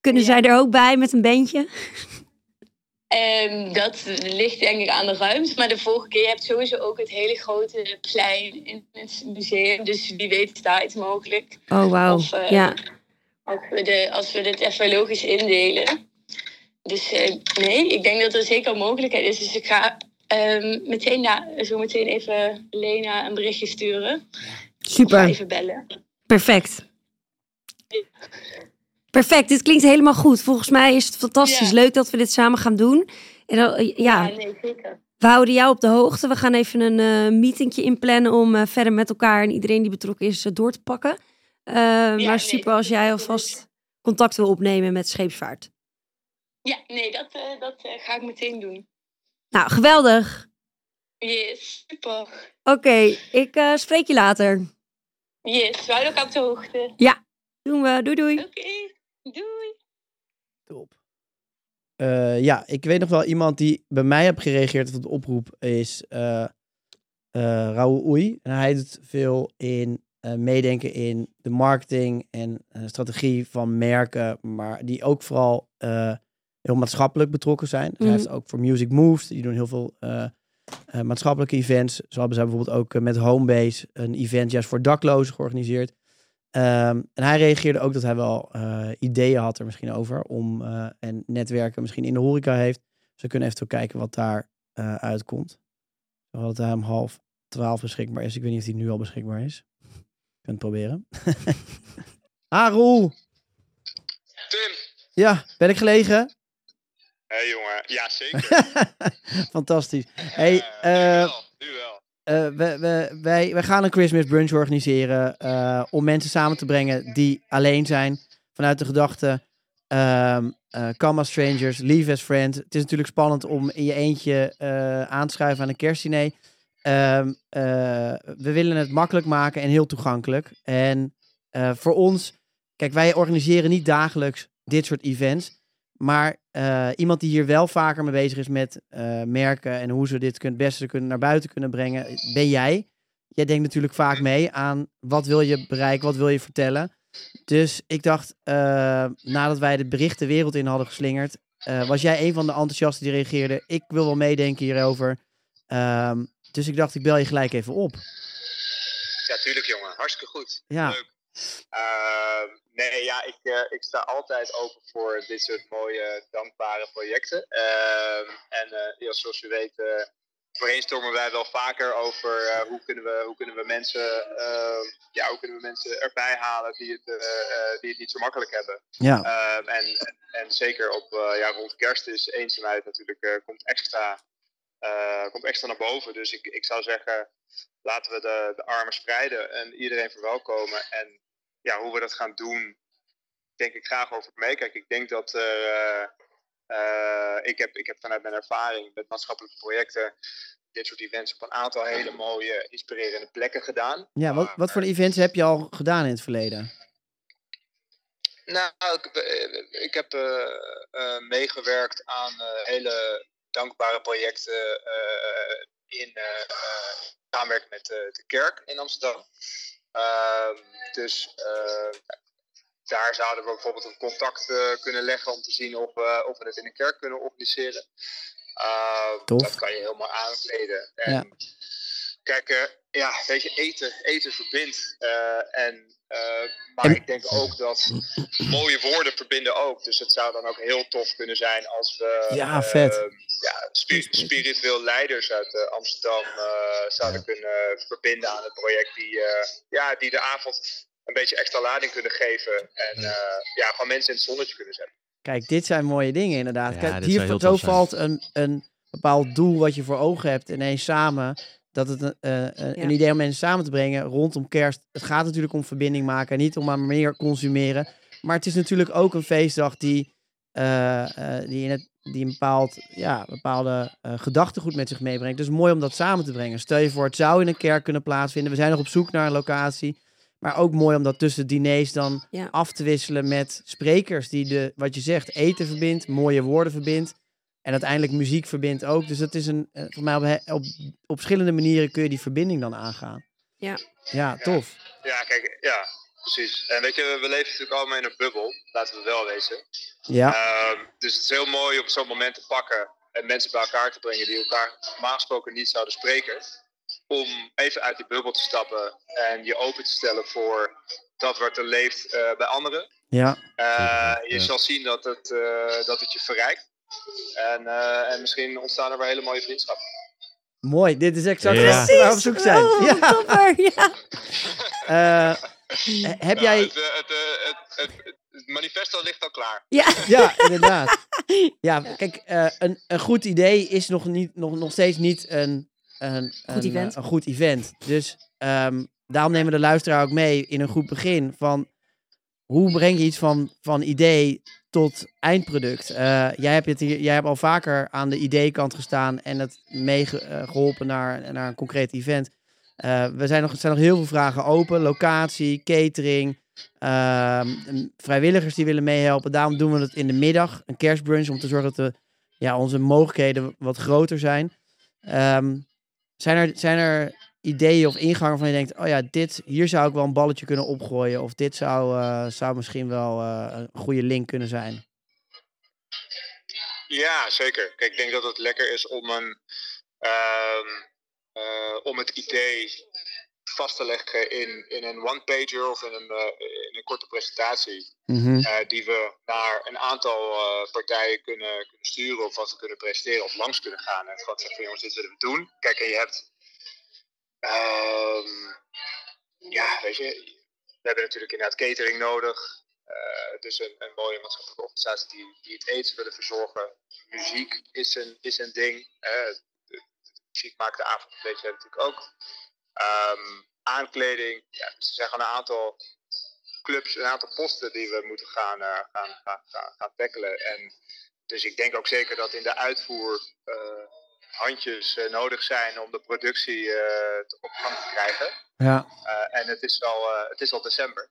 Kunnen Ja. zij er ook bij met een bandje? Ehm, dat ligt denk ik aan de ruimte. Maar de vorige keer heb je sowieso ook het hele grote plein in het museum. Dus wie weet is daar iets mogelijk. Oh, wauw. Of, eh, ja. Als we, de, als we dit even logisch indelen. Dus eh, nee, ik denk dat er zeker een mogelijkheid is. Dus ik ga ehm, meteen na, zo meteen even Lena een berichtje sturen. Of Super. even bellen. Perfect. Perfect, dit klinkt helemaal goed. Volgens mij is het fantastisch Ja. leuk dat we dit samen gaan doen. En dan, eh, ja, nee, zeker. we houden jou op de hoogte. We gaan even een eh meetingje inplannen om eh, verder met elkaar en iedereen die betrokken is door te pakken. Eh, maar nee, super als jij alvast contact wil opnemen met scheepsvaart. Ja, nee, dat, dat ga ik meteen doen. Nou, geweldig. Yes, super. Oké, ik spreek je later. Yes, we houden elkaar op de hoogte. Doen we. Doei doei. Oké, doei. Top. Eh, ja, ik weet nog wel iemand die bij mij heeft gereageerd op de oproep is eh eh Raoul Oei. En hij doet veel in meedenken in de marketing en strategie van merken, maar die ook vooral heel maatschappelijk betrokken zijn. Dus hij Mhm. heeft ook voor Music Moves, die doen heel veel maatschappelijke events. Zo hebben zij bijvoorbeeld ook met Homebase een event juist voor daklozen georganiseerd. Ehm, en hij reageerde ook dat hij wel eh, ideeën had er misschien over om eh, en netwerken misschien in de horeca heeft. Dus we kunnen even kijken wat daar eh, uitkomt. Hadden hij om half twaalf beschikbaar is. Ik weet niet of hij nu al beschikbaar is. Het proberen. ah, Roel. Tim. Ja, ben ik gelegen? Hé hey, jongen, ja zeker. Fantastisch. Hey, we, we, wij, wij gaan een Christmas brunch organiseren eh, om mensen samen te brengen die alleen zijn. Vanuit de gedachte, ehm eh, come as strangers, leave as friends. Het is natuurlijk spannend om in je eentje eh, aan te schuiven aan een kerstdiner. Ehm, eh, we willen het makkelijk maken en heel toegankelijk. En eh, voor ons, kijk, wij organiseren niet dagelijks dit soort events. Maar eh, iemand die hier wel vaker mee bezig is met eh, merken en hoe ze dit het beste kunnen, naar buiten kunnen brengen, ben jij. Jij denkt natuurlijk vaak mee aan wat wil je bereiken, wat wil je vertellen. Dus ik dacht, eh, nadat wij het bericht de wereld in hadden geslingerd, was jij een van de enthousiasten die reageerde. Ik wil wel meedenken hierover. Ehm, dus ik dacht, ik bel je gelijk even op. Ja, tuurlijk jongen, hartstikke goed. Ja. Leuk. Ehm, nee, ja, ik, eh, ik sta altijd open voor dit soort mooie, dankbare projecten. Ehm, en eh, ja, zoals je weet, eh brainstormen wij wel vaker over hoe, kunnen we, hoe kunnen we mensen, eh, ja, hoe kunnen we mensen erbij halen die het, die het niet zo makkelijk hebben. Ja, Ehm, en, en zeker op, ja, rond kerst is eenzaamheid natuurlijk komt, extra, eh, komt extra naar boven. Dus ik, ik zou zeggen, laten we de, de armen spreiden en iedereen verwelkomen. En ja, hoe we dat gaan doen, denk ik graag over meekijken. Ik denk dat eh, Eh, ik, heb, ik heb vanuit mijn ervaring met maatschappelijke projecten dit soort events op een aantal hele mooie, inspirerende plekken gedaan. Ja, wat, wat voor events heb je al gedaan in het verleden? Nou, ik, ik heb meegewerkt aan hele dankbare projecten eh, in eh, eh, samenwerking met eh, de kerk in Amsterdam. Ehm, dus eh, daar zouden we bijvoorbeeld een contact eh, kunnen leggen om te zien of, we- of we het in een kerk kunnen organiseren. Ehm. Dat kan je helemaal aankleden. En Ja. Kijk, eh, ja, weet je, eten, eten verbindt. Eh, en, eh, maar En- ik denk ook dat mooie woorden verbinden ook. Dus het zou dan ook heel tof kunnen zijn als we Ja, vet. ja, spi- spiritueel leiders uit eh, Amsterdam eh, zouden kunnen verbinden aan het project. Die, eh, ja, die de avond een beetje extra lading kunnen geven. En eh, ja, gewoon mensen in het zonnetje kunnen zetten. Kijk, dit zijn mooie dingen inderdaad. Ja, Kijk, hier zo valt een, een bepaald doel wat je voor ogen hebt ineens samen. Dat het een, eh, een, Ja. een idee om mensen samen te brengen rondom kerst. Het gaat natuurlijk om verbinding maken, niet om maar meer consumeren. Maar het is natuurlijk ook een feestdag die, eh, eh, die, in het, die een bepaald, ja, bepaalde gedachtegoed met zich meebrengt. Dus mooi om dat samen te brengen. Stel je voor, het zou in een kerk kunnen plaatsvinden. We zijn nog op zoek naar een locatie. Maar ook mooi om dat tussen diners dan Ja. af te wisselen met sprekers die de, wat je zegt, eten verbindt, mooie woorden verbindt. En uiteindelijk muziek verbindt ook. Dus dat is een, eh, voor mij op, op, op verschillende manieren kun je die verbinding dan aangaan. Ja. Ja, tof. Ja, kijk, ja, precies. En weet je, we leven natuurlijk allemaal in een bubbel, laten we wel wezen. Ja, Ehm, dus het is heel mooi om zo'n moment te pakken en mensen bij elkaar te brengen die elkaar normaal gesproken niet zouden spreken. Om even uit die bubbel te stappen en je open te stellen voor dat wat er leeft eh, bij anderen. ja. Eh, je Ja. zal zien dat het, eh, dat het je verrijkt. En, eh, en misschien ontstaan er weer hele mooie vriendschappen. Mooi. Dit is exact Ja. waar we op zoek zijn. Oh, Ja. topper, ja. Eh, heb Nou, jij... het, eh, het, het, het, het manifesto ligt al klaar. Ja. Ja, inderdaad. Ja, kijk, eh, een, een goed idee is nog, niet, nog, nog steeds niet een, een, Goed een, event. een goed event. Dus ehm, daarom nemen we de luisteraar ook mee in een goed begin van hoe breng je iets van, van idee tot eindproduct. Eh, jij, hebt het hier, jij hebt al vaker aan de ideekant gestaan en het meegeholpen naar, naar een concreet event. Eh, we zijn nog, er zijn nog heel veel vragen open. Locatie, catering, ehm, vrijwilligers die willen meehelpen. Daarom doen we het in de middag, een kerstbrunch, om te zorgen dat de, ja, onze mogelijkheden wat groter zijn. Ehm, zijn, er, zijn er ideeën of ingangen waarvan je denkt, oh ja, dit, hier zou ik wel een balletje kunnen opgooien. Of dit zou, eh, zou misschien wel eh, een goede link kunnen zijn. Ja, zeker. Kijk, ik denk dat het lekker is om een, ehm, eh, om het idee vast te leggen in, in een one-pager of in een, in een korte presentatie. Mhm. die we naar een aantal partijen kunnen, kunnen sturen of wat we kunnen presenteren of langs kunnen gaan. En gewoon zeggen van jongens, dit willen we doen. Kijk, en je hebt, ehm, ja, weet je, we hebben natuurlijk inderdaad catering nodig. Eh, dus een, een mooie maatschappelijke organisatie die, die het eten willen verzorgen. Muziek is een, is een ding. de muziek maakt de avond, weet je natuurlijk ook. Ehm, aankleding, ja, dus er zijn gewoon een aantal clubs, een aantal posten die we moeten gaan, gaan, gaan, gaan, gaan tackelen. En dus ik denk ook zeker dat in de uitvoer eh, handjes eh, nodig zijn om de productie eh, te- op gang te krijgen. Ja, Eh, en het is, al, eh, het is al december.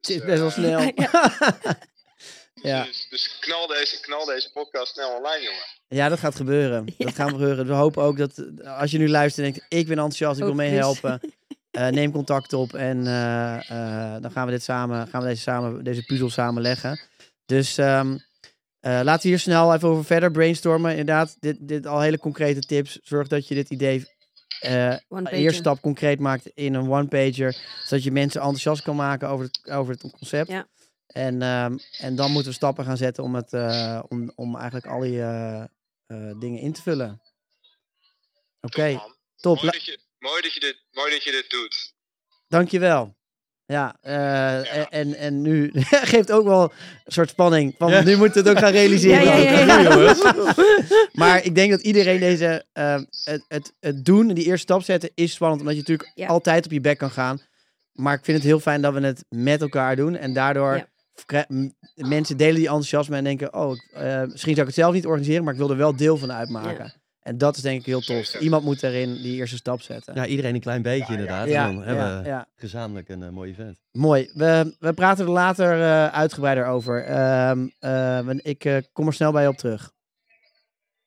het is best wel snel. ja. Dus, dus knal, deze, knal deze podcast snel online, jongen. Ja, dat gaat gebeuren. Dat gaat gebeuren. We hopen ook dat als je nu luistert en denkt, ik ben enthousiast, ik wil Ook Chris. meehelpen. eh, neem contact op en eh, eh, dan gaan we dit samen, gaan we deze, samen, deze puzzel samen leggen. Dus ehm, eh, laten we hier snel even over verder brainstormen. Inderdaad, dit, dit al hele concrete tips. Zorg dat je dit idee eh One pager. eerst stap concreet maakt in een one-pager. Zodat je mensen enthousiast kan maken over het, over het concept. Ja. En, ehm, en dan moeten we stappen gaan zetten om, het, eh, om, om eigenlijk al die eh, eh, dingen in te vullen. Oké, top. Mooi dat, je, mooi, dat je dit, mooi dat je dit doet. Dankjewel. Ja, eh, En, en, en nu geeft ook wel een soort spanning. Van, Ja. Nu moeten we het ook gaan realiseren. Ja, ja, ja, ja. jongens. maar ik denk dat iedereen deze, eh, het, het, het doen, die eerste stap zetten, is spannend. Omdat je natuurlijk Ja. altijd op je bek kan gaan. Maar ik vind het heel fijn dat we het met elkaar doen. En daardoor Ja. mensen delen die enthousiasme en denken, oh, ik, eh, misschien zou ik het zelf niet organiseren, maar ik wil er wel deel van uitmaken. En dat is denk ik heel tof. Iemand moet daarin die eerste stap zetten. Ja, iedereen een klein beetje inderdaad. ja, en dan hebben we ja. gezamenlijk een eh, mooi event. Mooi. We, we praten er later eh, uitgebreider over. Ehm, eh, ik eh, kom er snel bij je op terug.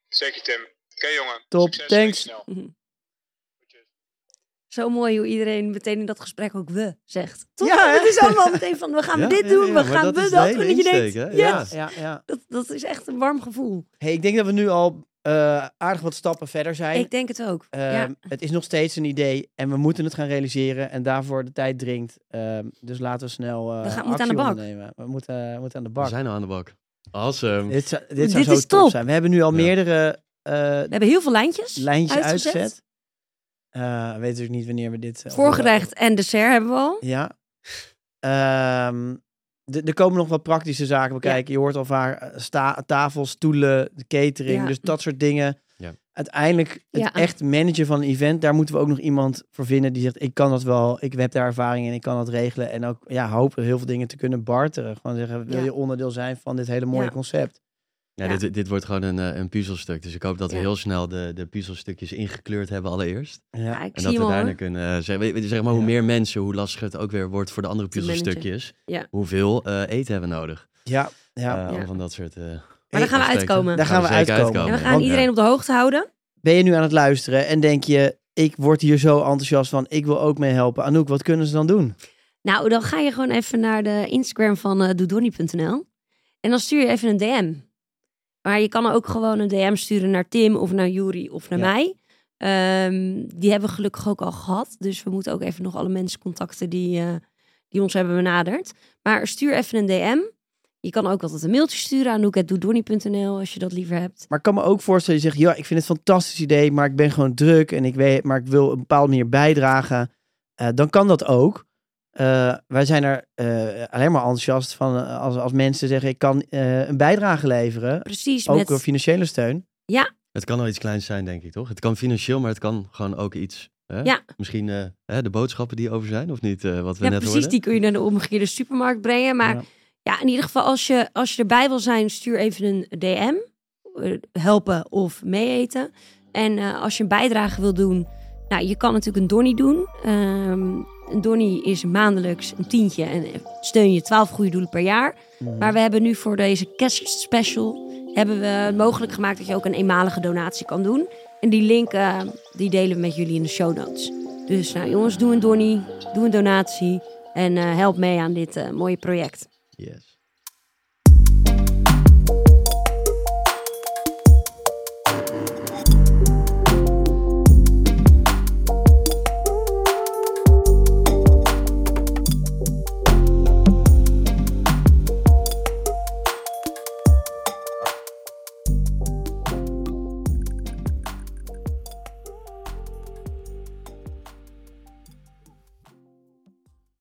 Zeker, Tim. Oké, jongen. Top, Succes, thanks. snel. Zo mooi hoe iedereen meteen in dat gesprek ook we zegt. Toch? Ja, hè? het is allemaal meteen van, we gaan Ja, dit ja, doen, ja, we gaan dat we dat. En je denkt, yes, Ja, ja. Dat, dat is echt een warm gevoel. Hey, ik denk dat we nu al eh, aardig wat stappen verder zijn. Ik denk het ook. ja. Ehm, Het is nog steeds een idee en we moeten het gaan realiseren en daarvoor de tijd dringt. Ehm, dus laten we snel eh We gaan- actie moeten aan de bak. ondernemen. We moeten, we moeten aan de We bak. zijn al aan de bak. Awesome. Dit, zou- dit Dit zou zo is top top. zijn. We hebben nu al Ja. meerdere eh, We hebben heel veel lijntjes, lijntjes uitgezet. uitgezet. Eh, we weten dus niet wanneer we dit... Voorgerecht en dessert hebben we al. Ja. Ehm, er komen nog wat praktische zaken bekijken. Je hoort al vaak eh, sta- tafels, stoelen, de catering. Ja. Dus dat soort dingen. Ja. Uiteindelijk het Ja. echt managen van een event. Daar moeten we ook nog iemand voor vinden die zegt... ik kan dat wel, ik heb daar ervaring in, ik kan dat regelen. En ook ja, hopen heel veel dingen te kunnen barteren. Gewoon zeggen, wil Ja. je onderdeel zijn van dit hele mooie Ja. concept? Ja, Ja. Dit, dit wordt gewoon een, eh, een puzzelstuk. Dus ik hoop dat we Ja. heel snel de, de puzzelstukjes ingekleurd hebben allereerst. Ja. En zie dat we daarna hoor. kunnen... eh, zeg, maar, hoe Ja. meer mensen, hoe lastiger het ook weer wordt voor de andere puzzelstukjes. Ja. Hoeveel eh, eten hebben we nodig? Ja, ja. Ja. allemaal van dat soort... eh, Maar daar gaan we uitkomen. Daar gaan we uitkomen. En we gaan Want- iedereen op de hoogte houden. Ben je nu aan het luisteren en denk je... ik word hier zo enthousiast van, ik wil ook mee helpen. Anouk, wat kunnen ze dan doen? Nou, dan ga je gewoon even naar de Instagram van uh, doedonnie.nl. En dan stuur je even een DM. Maar je kan ook gewoon een DM sturen naar Tim of naar Juri of naar Ja. mij. Ehm, die hebben we gelukkig ook al gehad. Dus we moeten ook even nog alle mensen contacten die, eh, die ons hebben benaderd. Maar stuur even een DM. Je kan ook altijd een mailtje sturen aan noek.doedonnie.nl als je dat liever hebt. Maar ik kan me ook voorstellen, je zegt, ja, ik vind het een fantastisch idee, maar ik ben gewoon druk en ik weet, maar ik wil een bepaalde manier bijdragen. Eh, dan kan dat ook. Eh, wij zijn er eh, alleen maar enthousiast van eh, als, als mensen zeggen, ik kan eh, een bijdrage leveren. Precies, Ook met... door financiële steun. Het kan al iets kleins zijn, denk ik, toch? Het kan financieel, maar het kan gewoon ook iets... Hè? Ja. Misschien eh, hè, de boodschappen die over zijn, of niet? eh, wat we Ja, net precies. hoorden. Die kun je naar de omgekeerde supermarkt brengen. Maar Ja. Ja, in ieder geval, als je, als je erbij wil zijn, stuur even een DM. Helpen of meeeten. En eh, als je een bijdrage wil doen, nou, je kan natuurlijk een donnie doen. Ehm, een donnie is maandelijks een tientje en steun je 12 goede doelen per jaar. Mhm. Maar we hebben nu voor deze kerstspecial hebben we mogelijk gemaakt dat je ook een eenmalige donatie kan doen. En die link eh, die delen we met jullie in de show notes. Dus nou jongens, doe een donnie, doe een donatie en eh, help mee aan dit eh, mooie project. Yes.